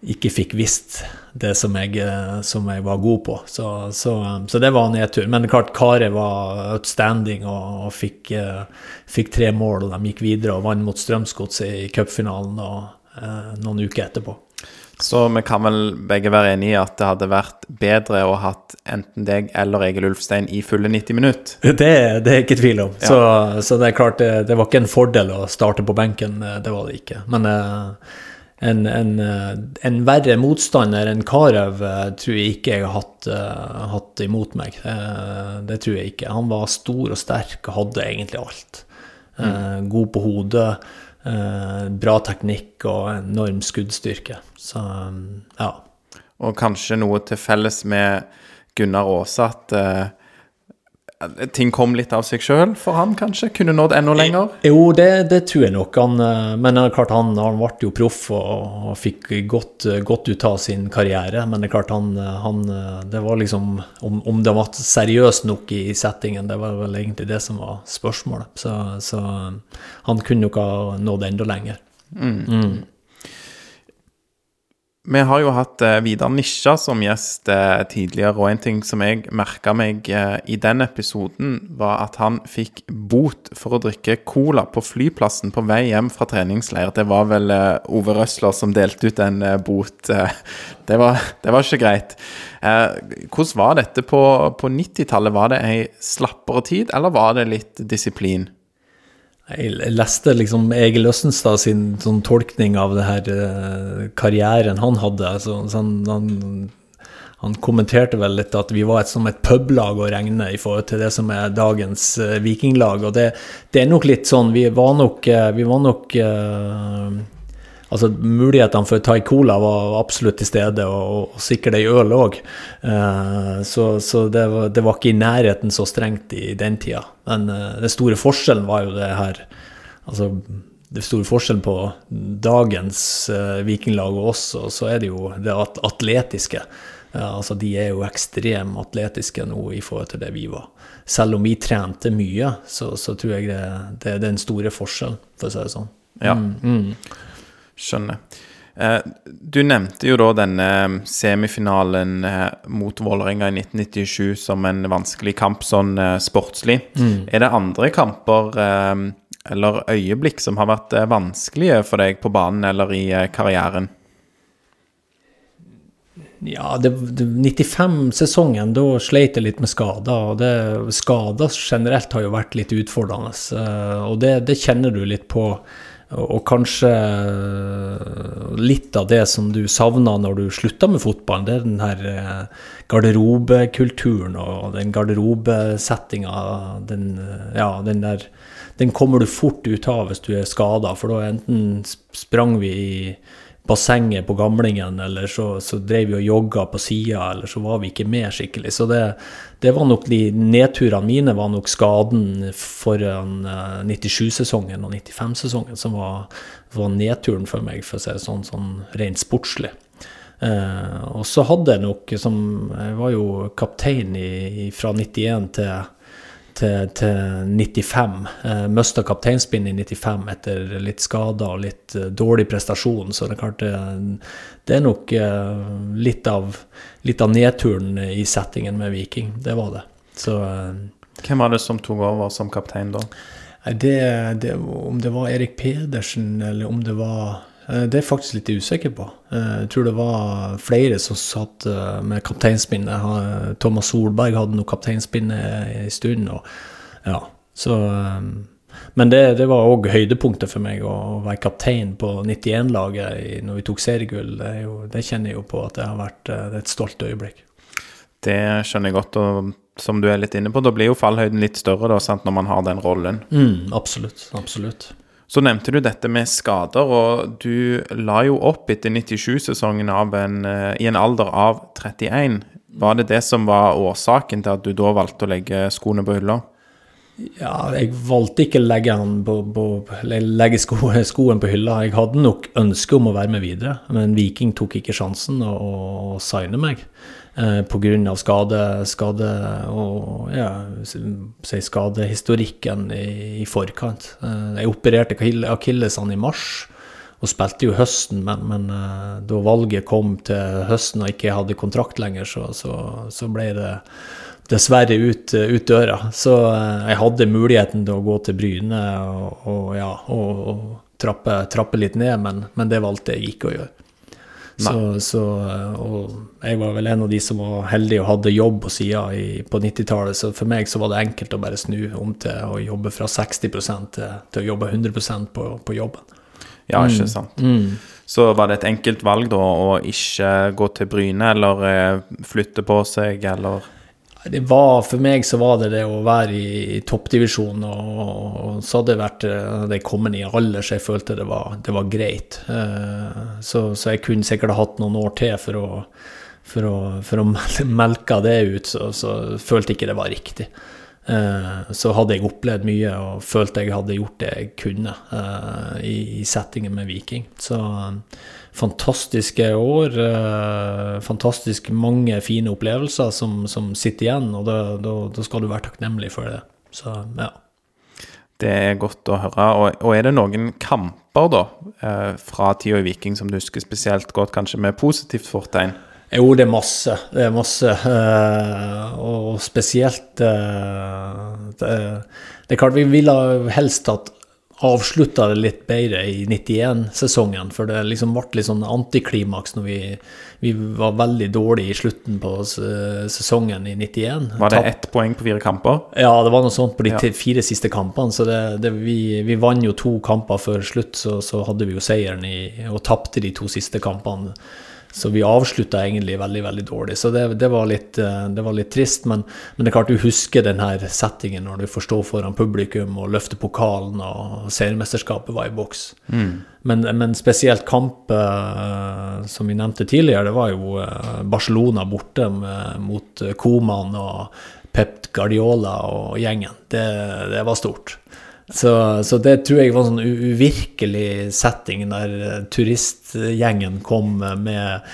ikke fikk visst det som jeg, eh, som jeg var god på. Så, så, så, det var nedtur. Men klart Kare var outstanding og, og fikk, uh, fikk, tre mål. og De gikk videre og vant mot Strømsgodset i cupfinalen eh, noen uker etterpå. Så vi kan vel begge være enig i at det hadde vært bedre å hatt enten deg eller Egil Ulfstein i fulle 90 minutter? Det, det er ikke tvil om. Ja. Så, så, det er klart, det, det, var ikke en fordel å starte på benken. Det var det ikke. Men uh, en, en, eh, en, verre motstander enn Karev eh, tror jeg ikke jeg har hatt, uh, hatt imot meg. Det tror jeg ikke. Han var stor og sterk og hadde egentlig alt. Mm. God på hodet, bra teknikk og enorm skuddstyrke. Så ja. Og kanskje noe til felles med Gunnar Aase at ting kom litt av seg sjøl for han, kanskje? Kunne nådd enda lenger? Jo, det, det tror jeg nok. Han, eh, men det er klart han, han ble jo proff og, og fikk godt, godt, ut av sin karriere. Men det er klart han, han Det var liksom om, om, det var seriøst nok i settingen, det var vel egentlig det som var spørsmålet. Så, så han kunne nok ha nådd enda lenger. Mm. Mm. Vi har jo hatt eh, Vidar Nisja som gjest eh, tidligere, og en ting som jeg merka meg eh, i den episoden, var at han fikk bot for å drikke cola på flyplassen på vei hjem fra treningsleir. Det var vel Ove Røsler som delte ut en bot. Det var, det var ikke greit. Hvordan var dette på, på 90-tallet? Var det ei slappere tid, eller var det litt disiplin? Jeg leste liksom Egil Østenstad sin sånn tolkning av det her uh, karrieren han hadde. Altså, han, han, han, kommenterte vel litt at vi var et, som et publag å regne i forhold til det som er dagens uh, vikinglag. Og det, det, er nok litt sånn Vi var nok, uh, vi var nok Altså, mulighetene for å ta i cola var absolutt til stede, og, og sikkert ei øl òg. Uh, så, så det, var, det, var, ikke i nærheten så strengt i den tida. Men uh, den store forskjellen var jo det her Altså, det store forskjellen på dagens uh, vikinglag og oss, og så er det jo det atletiske. Ja, altså De er jo ekstremt atletiske nå i forhold til det vi var. Selv om vi trente mye, så, så tror jeg det, det, det, er den store forskjellen, for å si det sånn. Ja, mm, mm. Skjønner. Eh, du nevnte jo da denne semifinalen eh, mot Vålerenga i 1997 som en vanskelig kamp sånn eh, sportslig. Mm. Er det andre kamper eller øyeblikk som har vært vanskelige for deg på banen eller i karrieren? Ja, 95-sesongen, da sleit jeg litt med skader. og det, Skader generelt har jo vært litt utfordrende. Eh, og det, det kjenner du litt på. Og kanskje litt av det som du savna når du slutta med fotballen, det er den her eh, garderobekulturen og den garderobesettinga. Den, ja, den Den kommer du fort ut av hvis du er skada, for da enten sprang vi i bassenget på gamlingen, eller så, så drev vi og jogga på sida, eller så var vi ikke med skikkelig. Så det, det var nok de nedturene mine var nok skaden foran 97-sesongen eh, og 95-sesongen som var, var, nedturen for meg, for å si det sånn, sånn rent sportslig. Eh, og så hadde jeg nok som Jeg var jo kaptein i, fra 91 til til, til 95. Eh, Mista kapteinspinnet i 95 etter litt skader og litt eh, dårlig prestasjon. Så det er klart det, det er nok eh, litt, av, litt, av, nedturen i settingen med Viking. Det var det. Så uh, Hvem var det som tok over som kaptein da? Det, det, om det var Erik Pedersen, eller om det var Eh, det er jeg faktisk litt usikker på. Eh, jeg tror det var flere som satt eh, med kapteinspinnet. Thomas Solberg hadde noe kapteinspinnet en stund. Og, ja, så, men det, det var òg høydepunktet for meg, å være kaptein på 91-laget når vi tok seriegull. Det, det, kjenner jeg jo på at det har vært det er et stolt øyeblikk. Det skjønner jeg godt. og som du er litt inne på, da blir jo fallhøyden litt større da, sant, når man har den rollen. Mm, absolutt. Absolutt. Så nevnte du dette med skader, og du la jo opp etter 97-sesongen eh, i en alder av 31. Var det det som var årsaken til at du da valgte å legge skoene på hylla? Ja, jeg valgte ikke å legge, på, på, legge sko, skoen på hylla. Jeg hadde nok ønske om å være med videre, men Viking tok ikke sjansen å, å signe meg pga. Skade, skade og ja, si skadehistorikken i, i forkant. Eh, jeg opererte akillesene i mars og spilte jo høsten, men, men eh, da valget kom til høsten og ikke hadde kontrakt lenger, så, så, så ble det dessverre ut, ut, døra. Så eh, jeg hadde muligheten til å gå til Bryne og, og ja, og, og trappe, trappe, litt ned, men, men det valgte jeg ikke å gjøre. Så, så, og jeg var vel en av de som var heldig og hadde jobb på sida på 90-tallet, så for meg så var det enkelt å bare snu om til å jobbe fra 60 til, til å jobbe 100% på, på jobben. Ja, ikke mm. sant. Mm. Så var det et enkelt valg da å ikke gå til Bryne eller eh, flytte på seg, eller? Det var, for meg så var det det å være i, i toppdivisjon, og, og, så hadde det vært det jeg kommet i alder så jeg følte det var, det var greit. Uh, så, så, jeg kunne sikkert hatt noen år til for å, for å, for å melke det ut, så, så følte jeg ikke det var riktig. Uh, så hadde jeg opplevd mye og følte jeg hadde gjort det jeg kunne i, settingen med Viking. Så fantastiske år. Eh, fantastisk mange fine opplevelser som, som sitter igjen, og da, da, da, skal du være takknemlig for det. Så, ja. Det er godt å høre. Og, og er det noen kamper da, eh, fra tida i Viking som du husker spesielt godt, kanskje med positivt fortegn? Jo, det er masse. Det er masse. Uh, og spesielt det, det, er klart vi ville helst hatt avslutta det litt bedre i 91-sesongen, for det liksom ble litt sånn antiklimaks når vi, vi var veldig dårlige i slutten på sesongen i 91. Var det ett poeng på fire kamper? Ja, det var noe sånt på de ja. fire siste kampene. Så det, det, vi, vi vant jo to kamper før slutt, så, så hadde vi jo seieren i, og tapte de to siste kampene. Så vi avslutta egentlig veldig veldig dårlig. Så det, det, var, litt, eh, det var, litt, trist. Men, men, det er klart du husker den her settingen når du får stå foran publikum og løfte pokalen, og seriemesterskapet var i boks. Mm. Men, men, spesielt kamp, uh, som vi nevnte tidligere, det var jo uh, Barcelona borte mot Koman og Pep Guardiola og gjengen. Det, det var stort. Så, så, det tror jeg var en sånn uvirkelig setting der eh, turistgjengen kom med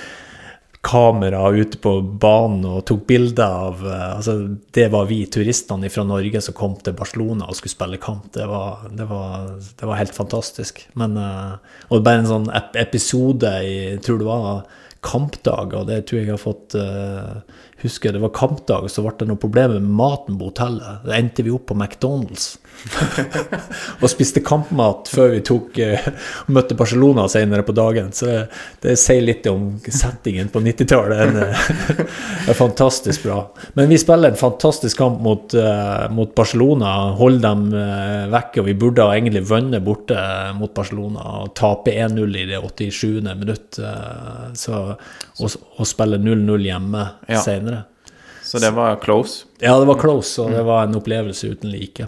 kamera ute på banen og tok bilder av eh, altså Det var vi turistene fra Norge som kom til Barcelona og skulle spille kamp. Det var, det var, det var helt fantastisk. Men, det og bare en sånn episode i jeg tror det var kampdag, og det tror jeg jeg har fått uh, huske. Det var kampdag, så ble det noe problem med maten på hotellet. Da endte vi opp på McDonald's og spiste kampmat før vi tok uh, møtte Barcelona senere på dagen. Så det, det sier litt om settingen på 90-tallet. det er fantastisk bra. Men vi spiller en fantastisk kamp mot, uh, mot Barcelona. Holder dem vekke, og vi burde ha egentlig vunnet borte mot Barcelona og tape 1-0 i det 87. minutt. så og, og spille 0-0 hjemme ja. senere. Så det var close? Ja, det var close, og det var en opplevelse uten like.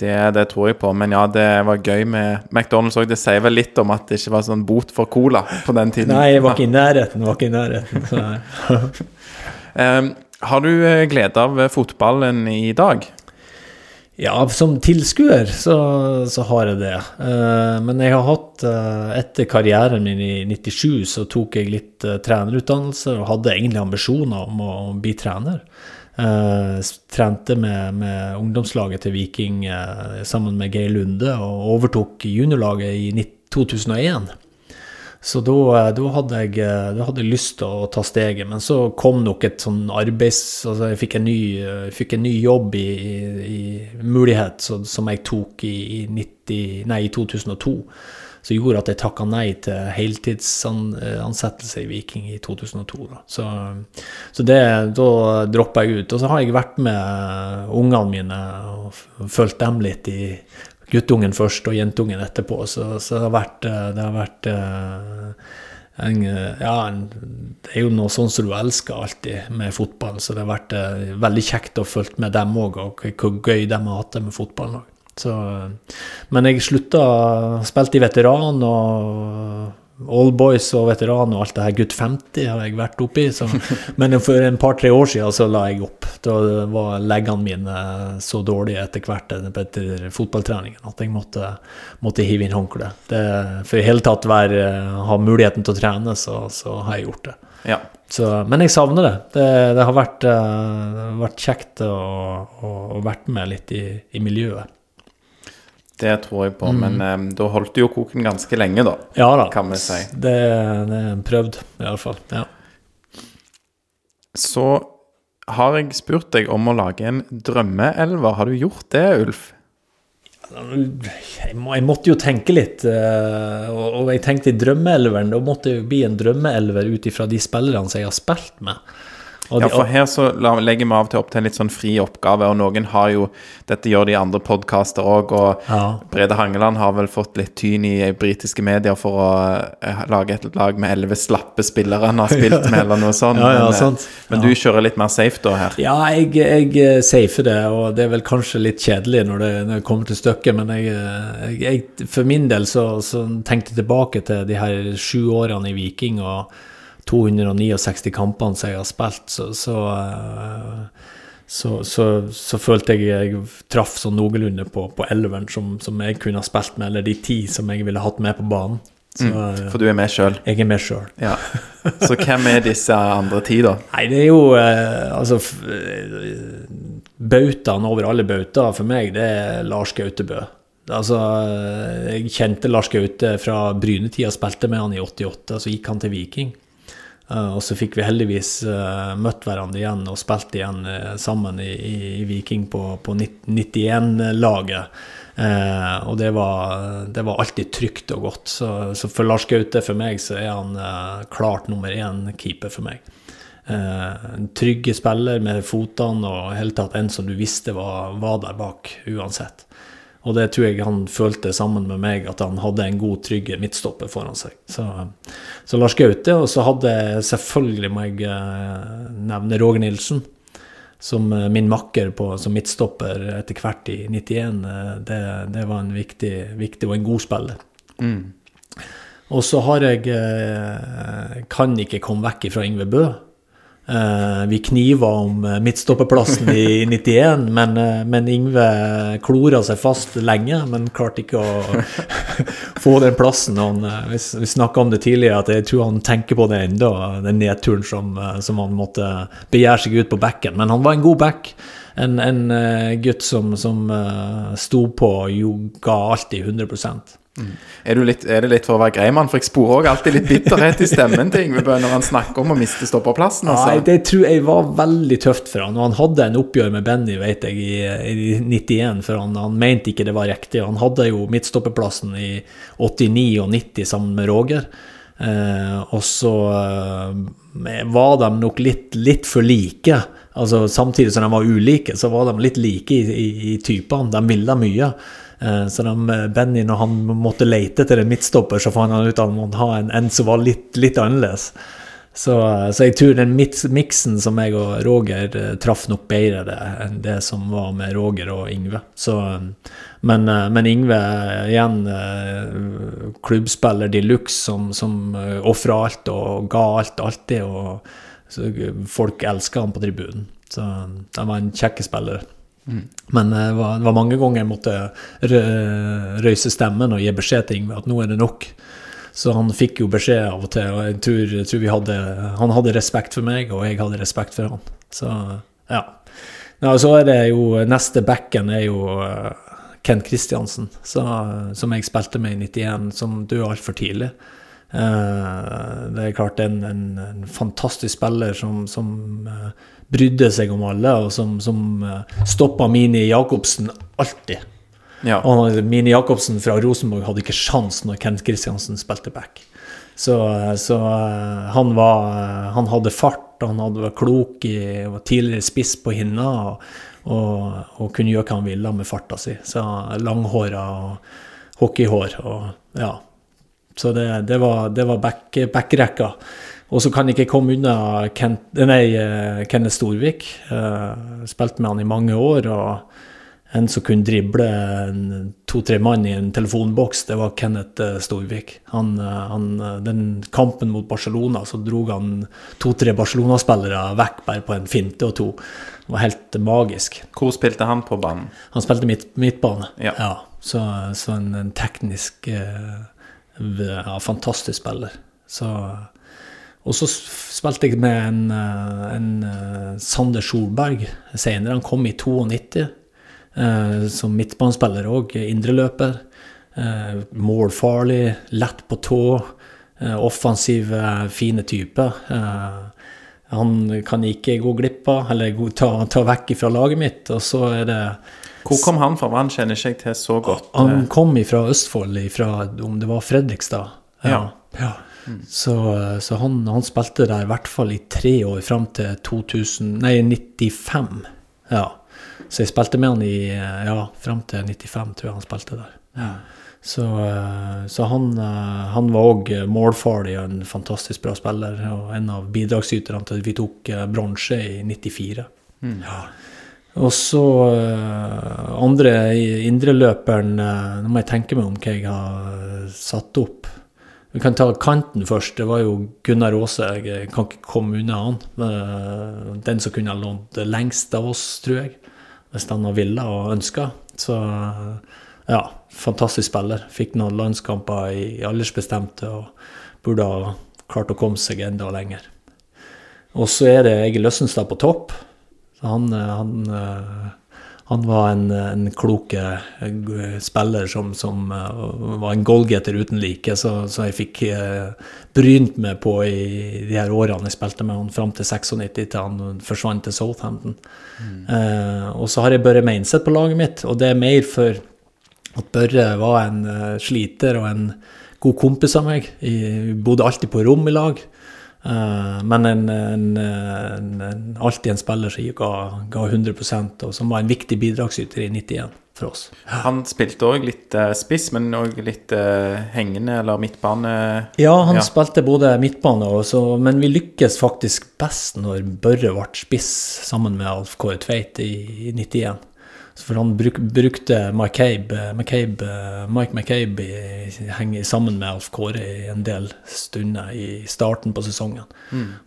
Det, det, tror jeg på. Men ja, det var gøy med McDonald's òg. Det sier vel litt om at det ikke var sånn bot for cola på den tiden. Nei, jeg var ikke i nærheten. Var ikke i nærheten. um, har du eh, glede av fotballen i dag? Ja, som tilskuer så, så, har jeg det. Uh, men jeg har hatt uh, Etter karrieren min i 97 så tok jeg litt uh, trenerutdannelse og hadde egentlig ambisjoner om å, å bli trener. Trente med, med, ungdomslaget til Viking sammen med Geir Lunde og overtok juniorlaget i 2001. Så da, eh, da, hadde jeg, da, hadde jeg, lyst til å ta steget, men så kom nok et sånn arbeids... Altså jeg fikk en ny, fikk en ny jobb i, i, i mulighet så, som jeg tok i, 90, nei, i 2002. Som gjorde at jeg takka nei til heltidsansettelse i Viking i 2002. Da. Så, så det, da droppa jeg ut. Og så har jeg vært med ungene mine og fulgt dem litt i guttungen først og jentungen etterpå. Så, så det har vært, eh, det har vært uh, en, ja, en, det er jo noe sånn som du elsker alltid med fotball, så det har vært uh, veldig kjekt å følge med dem òg, og hvor gøy de har hatt det med fotballen òg. Men jeg slutta, spilte i veteran og Allboys og veteran og alt det her Gutt 50 har jeg vært oppi. Så, men for en par-tre år siden så la jeg opp. Da var leggene mine så dårlige etter hvert etter fotballtreningen at jeg måtte, måtte hive inn håndkleet. For i hele tatt være, ha muligheten til å trene, så, så har jeg gjort det. Ja. Så, men jeg savner det. Det, det har vært, uh, vært kjekt å, å, å vært med litt i, i miljøet. Det tror jeg på, mm. men um, da holdt du jo koken ganske lenge, da. Ja da, kan vi si. det, det er prøvd, iallfall. Ja. Så har jeg spurt deg om å lage en drømmeelver. Har du gjort det, Ulf? Jeg, må, jeg måtte jo tenke litt, uh, og, jeg tenkte i drømmeelveren. Da måtte jeg jo bli en drømmeelver ut ifra de spillerne som jeg har spilt med ja, for her så legger vi av til opp til en litt sånn fri oppgave, og noen har jo Dette gjør de andre podkaster òg, og ja. Brede Hangeland har vel fått litt tyn i britiske medier for å uh, lage et lag med elleve slappe spillere han har spilt med, eller noe sånt. Ja, men, uh, men, du kjører litt mer safe da her? Ja, jeg, jeg eh, safer det, og det er vel kanskje litt kjedelig når det, når det kommer til stykket, men jeg, jeg, for min del så, så tenkte jeg tilbake til de her sju årene i Viking. og 269 kampene som jeg har spilt, så, så, eh, så, så, følte jeg jeg traff sånn noenlunde på, på elveren som, som, jeg kunne ha spilt med, eller de ti som jeg ville hatt med på banen. Så, mm, eh, for du er med sjøl? Jeg er med sjøl. Ja. Så hvem er disse andre ti, da? Nei, det er jo eh, Altså Bautaen over alle bautaer for meg, det er Lars Gautebø. Altså, jeg kjente Lars Gaute fra Brynetida, spilte med han i 88, så gikk han til Viking. Uh, og så fikk vi heldigvis uh, møtt hverandre igjen og spilt igjen uh, sammen i, i, Viking på, på 91-laget. og det var, det var, alltid trygt og godt. Så, så, for Lars Gaute, for meg, så er han klart nummer én keeper for meg. en trygge spiller med fotene og hele tatt en som du visste var, var der bak uansett. Og det tror jeg han følte sammen med meg, at han hadde en god, trygg midtstopper foran seg. Så, så Lars Gaute, og så hadde selvfølgelig må jeg eh, nevne Roger Nilsen. Som eh, min makker på, som midtstopper etter hvert i 91. eh, Det, det var en viktig, viktig og en god spiller. Mm. Og så har jeg Kan ikke komme vekk fra Yngve Bø. Eh, vi kniva om midtstoppeplassen midtstopperplassen i 91, men, eh, men Yngve klora seg fast lenge, men klarte ikke å få den plassen. Han, eh, vi snakka om det tidligere, at jeg tror han tenker på det ennå, den nedturen som, eh, som han måtte begjære seg ut på bekken. Men han var en god back. En, en eh, gutt som, som eh, sto på og ga alltid 100 Er, du litt, er det litt for å være grei mann? For jeg sporer òg alltid litt bitterhet i stemmen ting, når han snakker om å miste stopperplassen. Nei, Altså. det tror jeg var veldig tøft for han. Og han hadde en oppgjør med Benny, vet jeg, i, i 91, for han, han mente ikke det var riktig. Han hadde jo midtstopperplassen i 89 og 90 sammen med Roger. Eh, og så eh, var de nok litt, litt for like. Altså Samtidig som de var ulike, så var de litt like i, i, i typene. De ville mye. Eh, Så de, Benny, når han måtte lete etter en midtstopper, så fant han ut at han måtte ha en, en som var litt, litt annerledes. Så, så jeg tror den miksen som jeg og Roger eh, traff nok bedre det, enn det som var med Roger og Yngve. Så, eh, men, eh, men Yngve eh, igjen eh, klubbspiller de luxe som, som eh, ofra alt og ga alt alltid. Og eh, folk elska han på tribunen. Så eh, han var en kjekk spiller. Men eh, det var, det var mange ganger jeg måtte rø- røyse stemmen og gi beskjed til Ingve at nå er det nok. Så han fikk jo beskjed av og til, og jeg tror, jeg tror hadde Han hadde respekt for meg, og jeg hadde respekt for han. Så ja. ja så er det jo Neste backen er jo Kent Kristiansen, som jeg spilte med i 91, som døde altfor tidlig. Eh, det er klart en, en, en fantastisk spiller som, som eh, brydde seg om alle, og som, som uh, stoppa Mini Jacobsen alltid. Ja. Og Mini Jacobsen fra Rosenborg hadde ikke sjans når Kent Kristiansen spilte back. Så, så eh, han var Han hadde fart, han hadde vært klok i var tidligere spiss på hinna og, og, og kunne gjøre hva han ville med farta si. Så langhåra og hockeyhår og ja. Så det, det var, det var back, backrekka. Og så kan jeg ikke komme unna Kent, nei, eh, Kenneth Storvik. Eh, spilte med han i mange år. og en som kunne drible to-tre mann i en telefonboks, det var Kenneth eh, Storvik. Han, han, den kampen mot Barcelona, så dro han to-tre Barcelona-spillere vekk bare på en finte og to. Det var helt magisk. Hvor spilte han på banen? Han spilte midt, midtbane. Ja. så, så en, en teknisk ja, fantastisk spiller. Så og så spilte jeg med en, eh, en eh, Sander Solberg senere. Han kom i 92 eh, som midtbanespiller òg, indreløper. Eh, målfarlig, lett på tå. Eh, offensiv, fine type. Eh, han kan ikke gå glipp av, eller ta, ta vekk fra laget mitt. Og så er det Hvor kom han fra? Han kjenner ikke jeg til så godt. Han kom fra Østfold, ifra, om det var Fredrikstad. Ja. ja. Så, så han, han spilte der i hvert fall i tre år, fram til 2000, nei, 95. Ja. Så jeg spilte med han i ja, fram til 95, tror jeg han spilte der. Så, eh, så han, eh, han var òg målfarlig og en fantastisk bra spiller, og en av bidragsyterne til at vi tok eh, bronse i 94. Ja. Og så eh, andre indreløperen uh, Nå må jeg tenke meg om hva jeg har eh, satt opp. Vi kan ta kanten først. Det var jo Gunnar Aase. Jeg kan ikke komme unna han. Eh, den som kunne ha lånt lengst av oss, tror jeg. Hvis han har villet og ønska. Så eh, ja, fantastisk spiller. Fikk noen landskamper i aldersbestemte og burde ha klart å komme seg enda lenger. Og så er det Egil Løssenstad på topp. Han, eh, han, han var en, en klok eh, spiller som, som eh, var en goalgetter uten like, så, så jeg fikk eh, brynt meg på i de her årene jeg spilte med han fram til 96, til han forsvant til Southampton. Eh, og så har jeg Børre Meinseth på laget mitt, og det er mer for at Børre var en sliter og en god kompis av meg. Vi bodde alltid på rom i lag. Eh, men en, en, en, alltid en spiller som ga, ga 100% og som var en viktig bidragsyter i 91. for oss. Han spilte òg litt eh, spiss, men òg litt eh, hengende eller midtbane. Ja, han Ja. spilte både midtbane og så, men vi lykkes faktisk best når Børre ble spiss sammen med Alf Kåre Tveit i, i 91. Så For han bruk, brukte McCabe, McCabe, Mike McCabe i, sammen med Alf Kåre i en del stunder i starten på sesongen.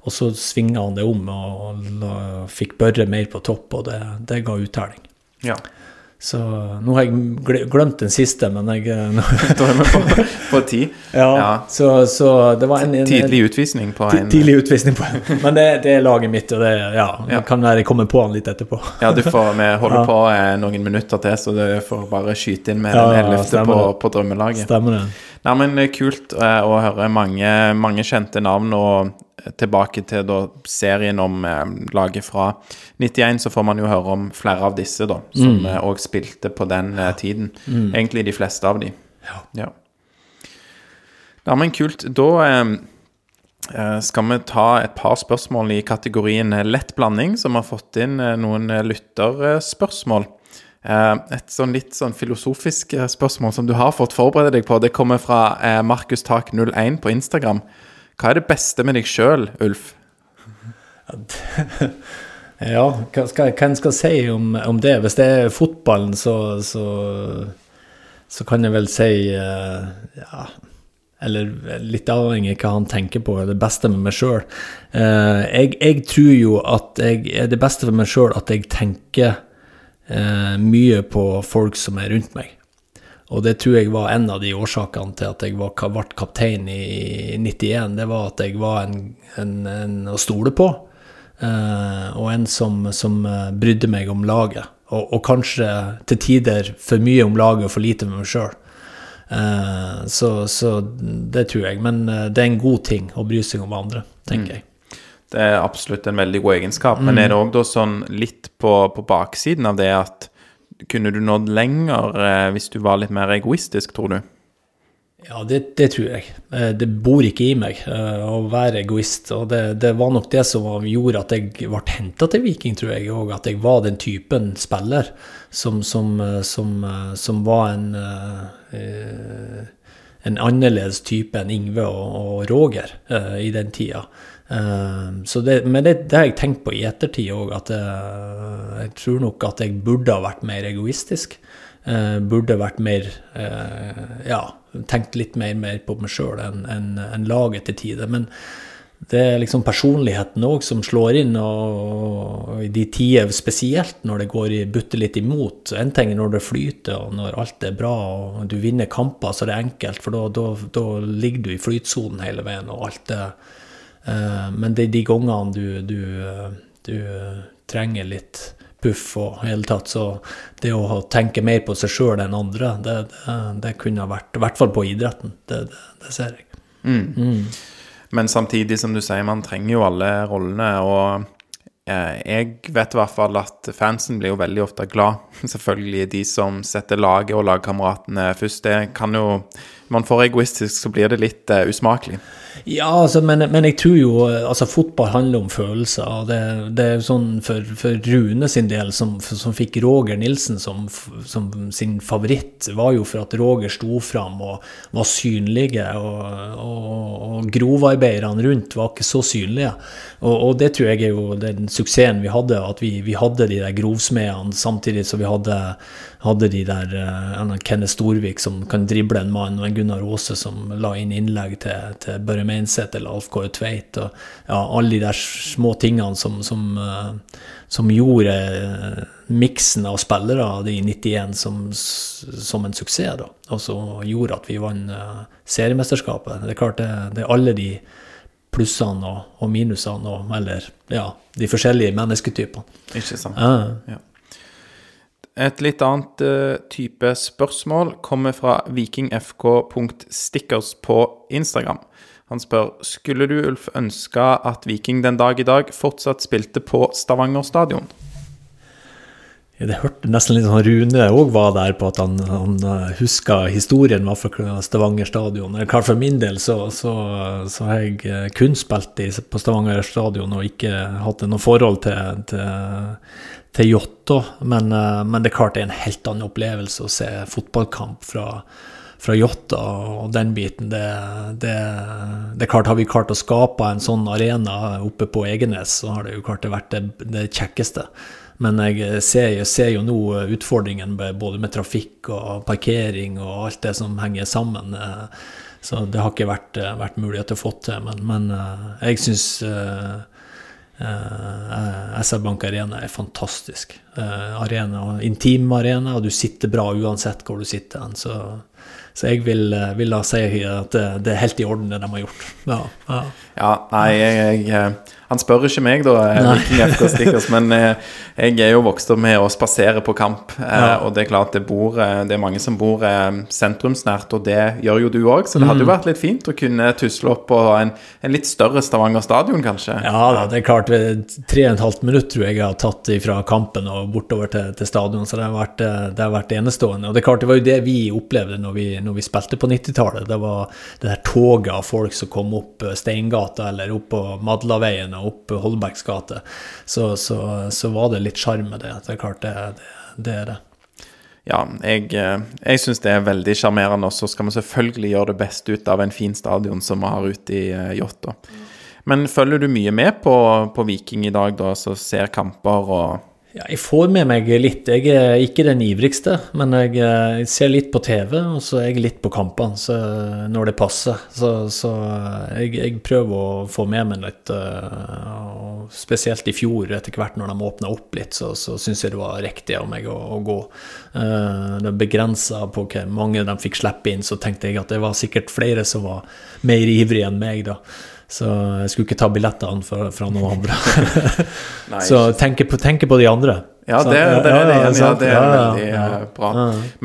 Og så svinga han det om og la, fikk Børre mer på topp, og det, det ga uttelling. Ja. Så nå har jeg glemt den siste, men jeg Da er vi på, på ti. Ja, Ja. Så, så det var en, en Tidlig utvisning på en Tidlig utvisning på en Men det, det er laget mitt, og det ja, Ja. kan være jeg kommer på han litt etterpå. Ja, du får, vi holder Ja. på eh, noen minutter til, så du får bare skyte inn med Ja, den ellevte på, på drømmelaget. Stemmer det? Nei, men eh, Kult eh, å høre mange, mange kjente navn. Og tilbake til da, serien om eh, laget fra 91, så får man jo høre om flere av disse da, som òg spilte på den eh, tiden. Egentlig de fleste av de. Ja. ja men kult. Da eh, eh, skal vi ta et par spørsmål i kategorien eh, lett blanding, som har fått inn eh, noen eh, lytterspørsmål. Eh, Et sånn litt sånn filosofisk eh, spørsmål som du har fått forberede deg på, det kommer fra eh, Markus Tak 01 på Instagram. Hva er det beste med deg sjøl, Ulf? Ja, hva skal, hva en skal si om, om det? Hvis det er fotballen, så, så, så kan jeg vel si Ja, eller litt avhengig av hva han tenker på, er det beste med meg sjøl. jeg, jeg tror jo at jeg er det beste for meg sjøl at jeg tenker eh, mye på folk som er rundt meg. Og det tror jeg var en av de årsakene til at jeg var, ble kaptein i 91. Det var at jeg var en, en, en å stole på, eh, og en som, som eh, brydde meg om laget. Og, og kanskje til tider for mye om laget og for lite med meg sjøl. Eh, så, så det tror jeg. Men eh, det er en god ting å bry seg om andre, tenker jeg. Det er absolutt en veldig god egenskap. Men er det òg da sånn litt på, på baksiden av det at kunne du nådd lenger eh, hvis du var litt mer egoistisk, tror du? Ja, det, det tror jeg. Eh, Det bor ikke i meg eh, å være egoist. Og det, det var nok det som gjorde at jeg ble henta til Viking, tror jeg. Og at jeg var den typen spiller som, som, eh, som, som var en en annerledes type enn Ingve og, og Roger i den tida. Eh, så det, men det, det har jeg tenkt på i ettertid òg, at jeg, jeg tror nok at jeg burde ha vært mer egoistisk. Eh, burde vært mer eh, Ja, tenkt litt mer, mer på meg sjøl enn en, en laget til tider. Men det er liksom personligheten òg som slår inn, og, i de tider spesielt når det går i, butter litt imot. En ting er når det flyter og når alt er bra og du vinner kamper, så er det enkelt, for da, ligger du i flytsonen hele veien, og alt er eh, Men det er de gangene du, du, eh, du eh, trenger litt puff og hele tatt, så det å tenke mer på seg sjøl enn andre, det, det, det kunne ha vært I hvert fall på idretten. Det, det, ser jeg. Men samtidig som du sier, man trenger jo alle rollene, og eh, jeg vet i hvert fall at fansen blir jo veldig ofte glad. Selvfølgelig de som setter laget og lagkameratene først. Det kan jo Man får egoistisk, så blir det litt uh, usmakelig. Ja, altså, men, men jeg tror jo altså Fotball handler om følelser. og Det, det er sånn for, for Rune sin del, som, som fikk Roger Nilsen som, som sin favoritt, var jo for at Roger sto fram og var synlige. Og, og, og grovarbeiderne rundt var ikke så synlige. Og, og det tror jeg er jo den suksessen vi hadde, at vi, vi hadde de der grovsmedene samtidig som vi hadde, hadde de der uh, Kenneth Storvik som kan drible en mann, og en Gunnar Aase som la inn innlegg til, til Børre Meinseth eller Alf Kåre Tveit. Og ja, alle de der små tingene som, som, uh, som gjorde eh, miksen av spillere i 91 som, som en suksess. da, Og så gjorde at vi vant uh, seriemesterskapet. Det er klart det, det er alle de plussene og, og minusene, og, eller ja, de forskjellige mennesketypene. Ikke sant? Ja. Et litt annet eh, type spørsmål kommer fra vikingfk.stickers på Instagram. Han spør skulle du, Ulf, ønske at Viking den dag i dag fortsatt spilte på Stavanger stadion? Det hørte nesten litt sånn Rune òg var der på at han, han huska historien var fra Stavanger stadion. Klart For min del så, så, så har jeg kun spilt på Stavanger stadion og ikke hatt noe forhold til, til, til Jåttå. Men, men, det er klart det er en helt annen opplevelse å se fotballkamp fra, fra Jåtta og den biten. Det, det, det, er klart Har vi klart å skape en sånn arena oppe på Egenes, så har det jo klart det vært det, det kjekkeste. Men jeg ser, jeg ser, jo nå utfordringen både med trafikk og parkering og alt det som henger sammen. Så det har ikke vært, vært mulighet til å få til. Men, men jeg syns uh, uh, SR Bank Arena er fantastisk. Uh, arena, Intim arena, og du sitter bra uansett hvor du sitter. Så, så jeg vil, vil da si at det, det, er helt i orden, det de har gjort. Ja, ja. ja nei, jeg, jeg han spør ikke meg, da, FK Stickers, men eh, jeg er jo vokst opp med å spasere på kamp. Eh, ja. Og det er klart det, bor, eh, det er mange som bor sentrumsnært, og det gjør jo du òg. Så det hadde jo mm. vært litt fint å kunne tusle opp på en, en litt større Stavanger stadion, kanskje. Ja da, det er klart. Tre og et halvt minutt tror jeg jeg har tatt fra kampen og bortover til, til stadion, så det har, vært, det har, vært, enestående. Og det er klart, det var jo det vi opplevde når vi, når vi spilte på 90-tallet. Det var det der toget av folk som kom opp Steingata eller opp på Madlaveien og opp Holbergs gate, så, så, så, var det litt sjarm med det. Det er klart, det, det, det er det. Ja, jeg, eh, jeg syns det er veldig sjarmerende. Og så skal vi selvfølgelig gjøre det beste ut av en fin stadion som vi har ute i eh, Jåttå. Men følger du mye med på, på Viking i dag, da, som ser kamper og ja, jeg får med meg litt. Jeg er ikke den ivrigste, men jeg, eh, ser litt på TV, og så er jeg litt på kampene når det passer. Så, så jeg, jeg, prøver å få med meg litt. Og spesielt i fjor, etter hvert når de åpna opp litt, så, så syns jeg det var riktig av meg å, å gå. Det begrensa på hvor mange de fikk slippe inn, så tenkte jeg at det var sikkert flere som var mer ivrige enn meg, da. Så jeg skulle ikke ta billettene fra, fra noen andre. så tenke på, tenke på, de andre. Ja, det, det, er det, ja, det er veldig eh, bra.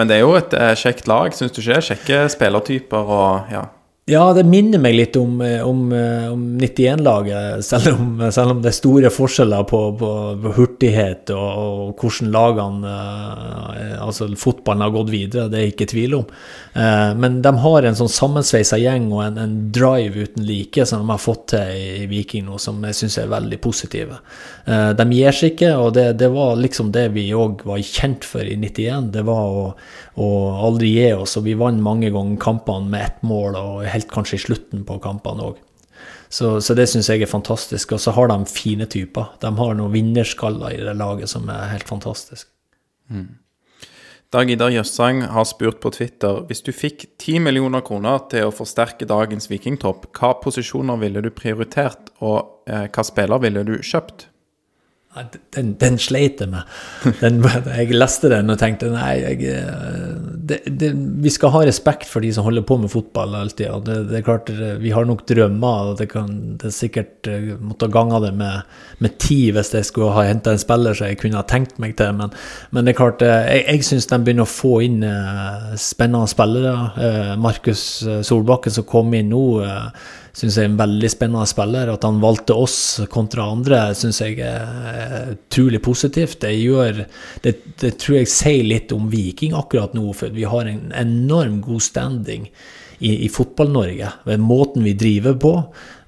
Men det er jo et uh, kjekt lag, syns du ikke? Kjekke spillertyper og ja. Ja, det minner meg litt om, eh, om, eh, om 91-laget, selv, selv, om det er store forskjeller på, på, på hurtighet og, og, hvordan lagene eh, Altså fotballen har gått videre, det er jeg ikke tvil om. Men de har en sånn sammensveisa gjeng og en, en, drive uten like som de har fått til i, Viking nå, som jeg syns er veldig positive. De gir seg ikke, og det, det var liksom det vi òg var kjent for i 91. Det var å, å aldri gi oss, og vi vant mange ganger kampene med ett mål. og helt helt kanskje i slutten på kampene òg. Så, så, det syns jeg er fantastisk. Og så har de fine typer. De har noen vinnerskaller i det laget som er helt fantastisk. Mm. Dag Idar Jøssang har spurt på Twitter hvis du fikk 10 millioner kroner til å forsterke dagens vikingtopp, hva posisjoner ville du prioritert, og eh, hva spiller ville du kjøpt? Den, den sleit jeg med. Den, jeg leste den og tenkte nei, jeg, eh, det, det, vi skal ha respekt for de som holder på med fotball alltid. og det, det er klart, Vi har nok drømmer, og det kan det sikkert eh, måtte ha ganga det med, med ti hvis jeg skulle ha henta en spiller som jeg kunne ha tenkt meg til. Men, men det er klart, eh, jeg, jeg syns de begynner å få inn spennende spillere. Markus Solbakken som kom inn nå syns jeg er en veldig spennende spiller. At han valgte oss kontra andre, syns jeg er utrolig positivt. Det, gjør, det, det, tror jeg sier litt om Viking akkurat nå, for vi har en enorm god standing i, i Fotball-Norge. Ved måten vi driver på.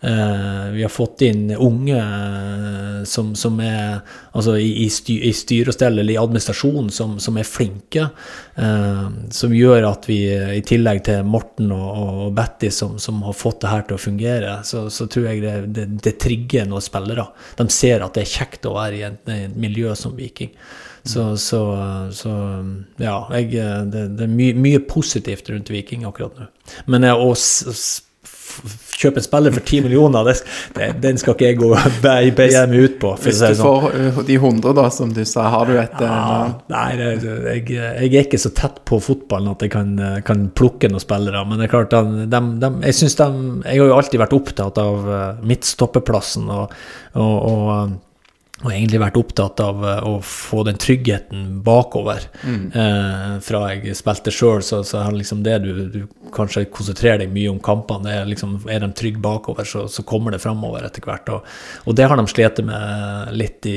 Uh, vi har fått inn unge uh, som, som, er altså i, i, styr, i styr og stell eller i administrasjon som, som er flinke. Eh, som gjør at vi, i tillegg til Morten og, og Betty som, som, har fått det her til å fungere, så, så tror jeg det, det, det, trigger noen spillere. De ser at det er kjekt å være i et, et miljø som Viking. Så, så, så ja, jeg, det, det, er mye, mye positivt rundt Viking akkurat nå. Men å kjøpe en spiller for 10 millioner, det, det, den skal ikke jeg gå beie meg ut på. Hvis du sånn. får uh, de 100, da, som du sa, har du et ja, uh, Nei, det, jeg, jeg, er ikke så tett på fotballen at jeg kan, kan plukke noen spillere. Men det er klart, de, de, jeg synes de, jeg har jo alltid vært opptatt av midtstoppeplassen og, og, og og egentlig vært opptatt av eh, å få den tryggheten bakover. Mm. Eh, fra jeg spilte sjøl, så, så er liksom det du, du, kanskje konsentrerer deg mye om kampene. Er, liksom, er de trygge bakover, så, så, kommer det framover etter hvert. Og, og, det har de slitt med litt de,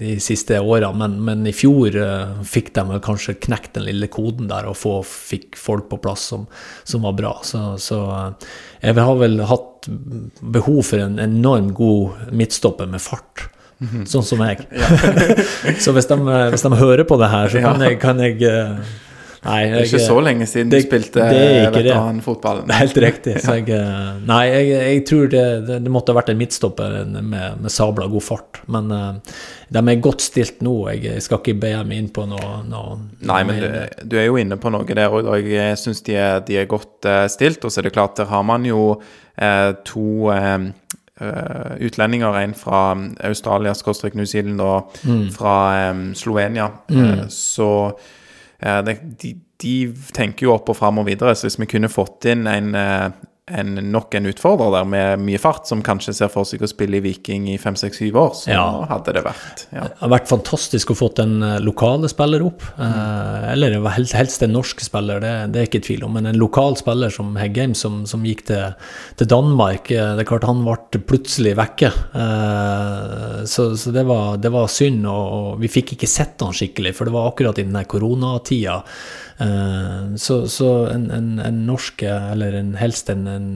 de siste årene, men, men, i fjor eh, fikk de kanskje knekt den lille koden der og få, fikk folk på plass som, som var bra. Så, så eh, jeg har vel hatt behov for en enormt god midtstopper med fart. Mhm. Sånn som meg. så hvis de, hvis de, hører på det her, så kan jeg, kan jeg eh, Nei, jeg, det er ikke så lenge siden det, du spilte veteranfotball. Helt riktig. Så jeg, eh, nei, jeg, jeg tror det, det, det, måtte ha vært en midtstopper med, med sabla god fart. Men uh, de er godt stilt nå. Jeg, skal ikke be meg inn på noe, noe Nei, men du, du, er jo inne på noe der òg, og jeg syns de, de, er godt uh, stilt. Og så er det klart, der har man jo uh, to utlendinger, en fra um, Australia, skråstrek New Zealand og mm. fra um, Slovenia. Mm. Uh, så det, de, de, tenker jo opp og fram og videre. Så hvis vi kunne fått inn en en, nok en utfordrer der med mye fart, som kanskje ser for seg å spille i Viking i fem, seks, syv år, så ja. hadde det vært ja. Det har vært fantastisk å få en eh, lokale spiller opp. Mm. Eh, eller helst, helst en norsk spiller, det, det, er ikke tvil om. Men en lokal spiller som Heggheim, som, som gikk til, til, Danmark eh, Det er klart han ble plutselig vekke. Eh, så, så det, var, det, var, synd, og, og, vi fikk ikke sett han skikkelig, for det var akkurat i den koronatida. Eh, så, så en, en, en, norsk, eller en, helst en, en,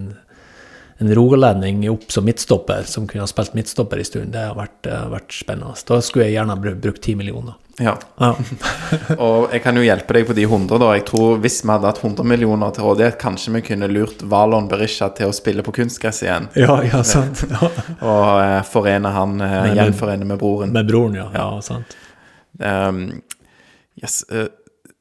en rogalending opp som midtstopper, som kunne ha spilt midtstopper en stund, det har vært, vært, spennende. Da skulle jeg gjerne brukt ti millioner. Ja. ja. og jeg kan jo hjelpe deg på de 100, da. Jeg tror Hvis vi hadde hatt 100 millioner til rådighet, kanskje vi kunne lurt Valon Berisha til å spille på kunstgress igjen. Ja, ja, sant. Ja. og eh, forene han, eh, gjenforene med broren. Med broren, ja. ja. sant. Um, yes, uh,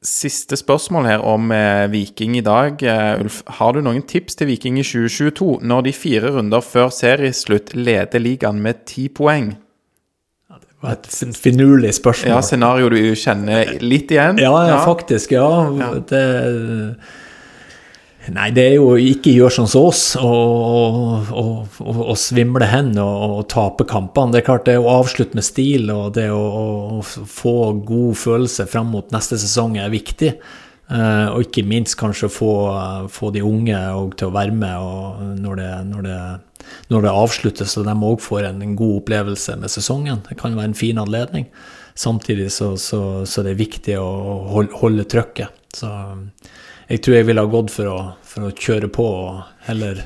Siste spørsmål her om eh, Viking i dag. Eh, Ulf, har du noen tips til Viking i 2022, når de fire runder før serieslutt leder ligaen med ti poeng? Ja, det var et finurlig spørsmål. Ja, Scenario du kjenner litt igjen? Ja, ja, faktisk. Ja. ja. Det Nei, det er jo ikke gjøre sånn som oss og, svimle hen og, tape kampene. Det er klart det å avslutte med stil og det å, å få god følelse frem mot neste sesong er viktig. Uh, og ikke minst kanskje få, få de unge til å være med når det, når, det, når, det, avsluttes, så de òg får en, en, god opplevelse med sesongen. Det kan være en fin anledning. Samtidig så, så, så det er viktig å holde, holde trøkket. Så jeg tror jeg ville ha gått for å, for å kjøre på og heller,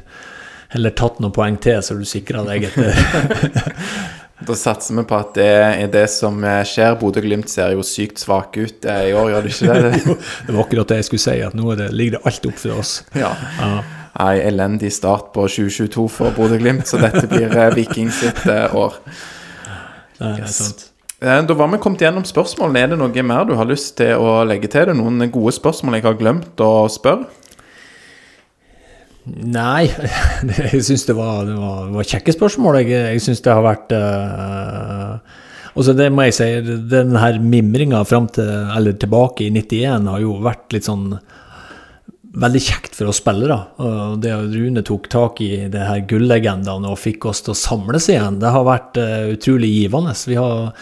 heller tatt noen poeng til, så du sikra deg etter Da satser vi på at det er det som skjer. Bodø-Glimt ser jo sykt svake ut eh, i år, gjør det ikke det? jo, det var akkurat det jeg skulle si, at nå det, ligger det alt opp for oss. Ja. ja. Ei elendig start på 2022 for Bodø-Glimt, så dette blir eh, Viking sitt eh, år. Det er sant. Eh, da var vi kommet gjennom spørsmålene. Er det noe mer du har lyst til å legge til? Det noen gode spørsmål jeg har glemt å spørre? Nei, jeg syns det, det, var, kjekke spørsmål. Jeg, jeg syns det har vært uh, Og så det må jeg si, den her mimringa fram til, eller tilbake i 91 har jo vært litt sånn veldig kjekt for oss spillere. Og det Rune tok tak i det her gullegendene og fikk oss til å samles igjen, det har vært uh, utrolig givende. Vi har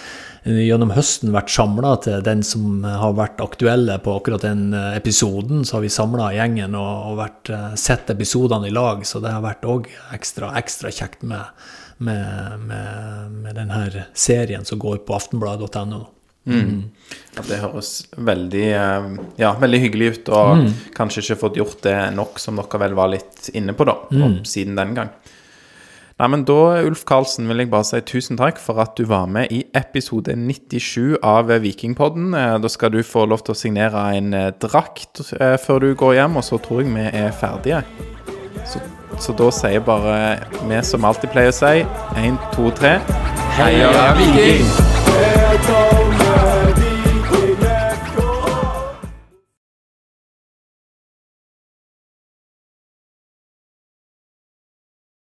gjennom høsten vært samla til den som har vært aktuelle på akkurat den uh, episoden. Så har vi samla gjengen og, og vært, sett episodene i lag, så det har vært òg ekstra, ekstra kjekt med, med, med, med denne serien som går på aftenbladet.no. Mm. At det høres veldig, eh, ja, veldig hyggelig ut, og mm. kanskje ikke fått gjort det nok, som dere vel var litt inne på da, mm. siden den gang. Nei, men Da Ulf Karlsen, vil jeg bare si tusen takk for at du var med i episode 97 av Vikingpodden. Eh, da skal du få lov til å signere en eh, drakt før du går hjem, og så tror jeg vi er ferdige. Så, så da sier bare vi som alltid pleier å si, én, to, tre Heia Viking!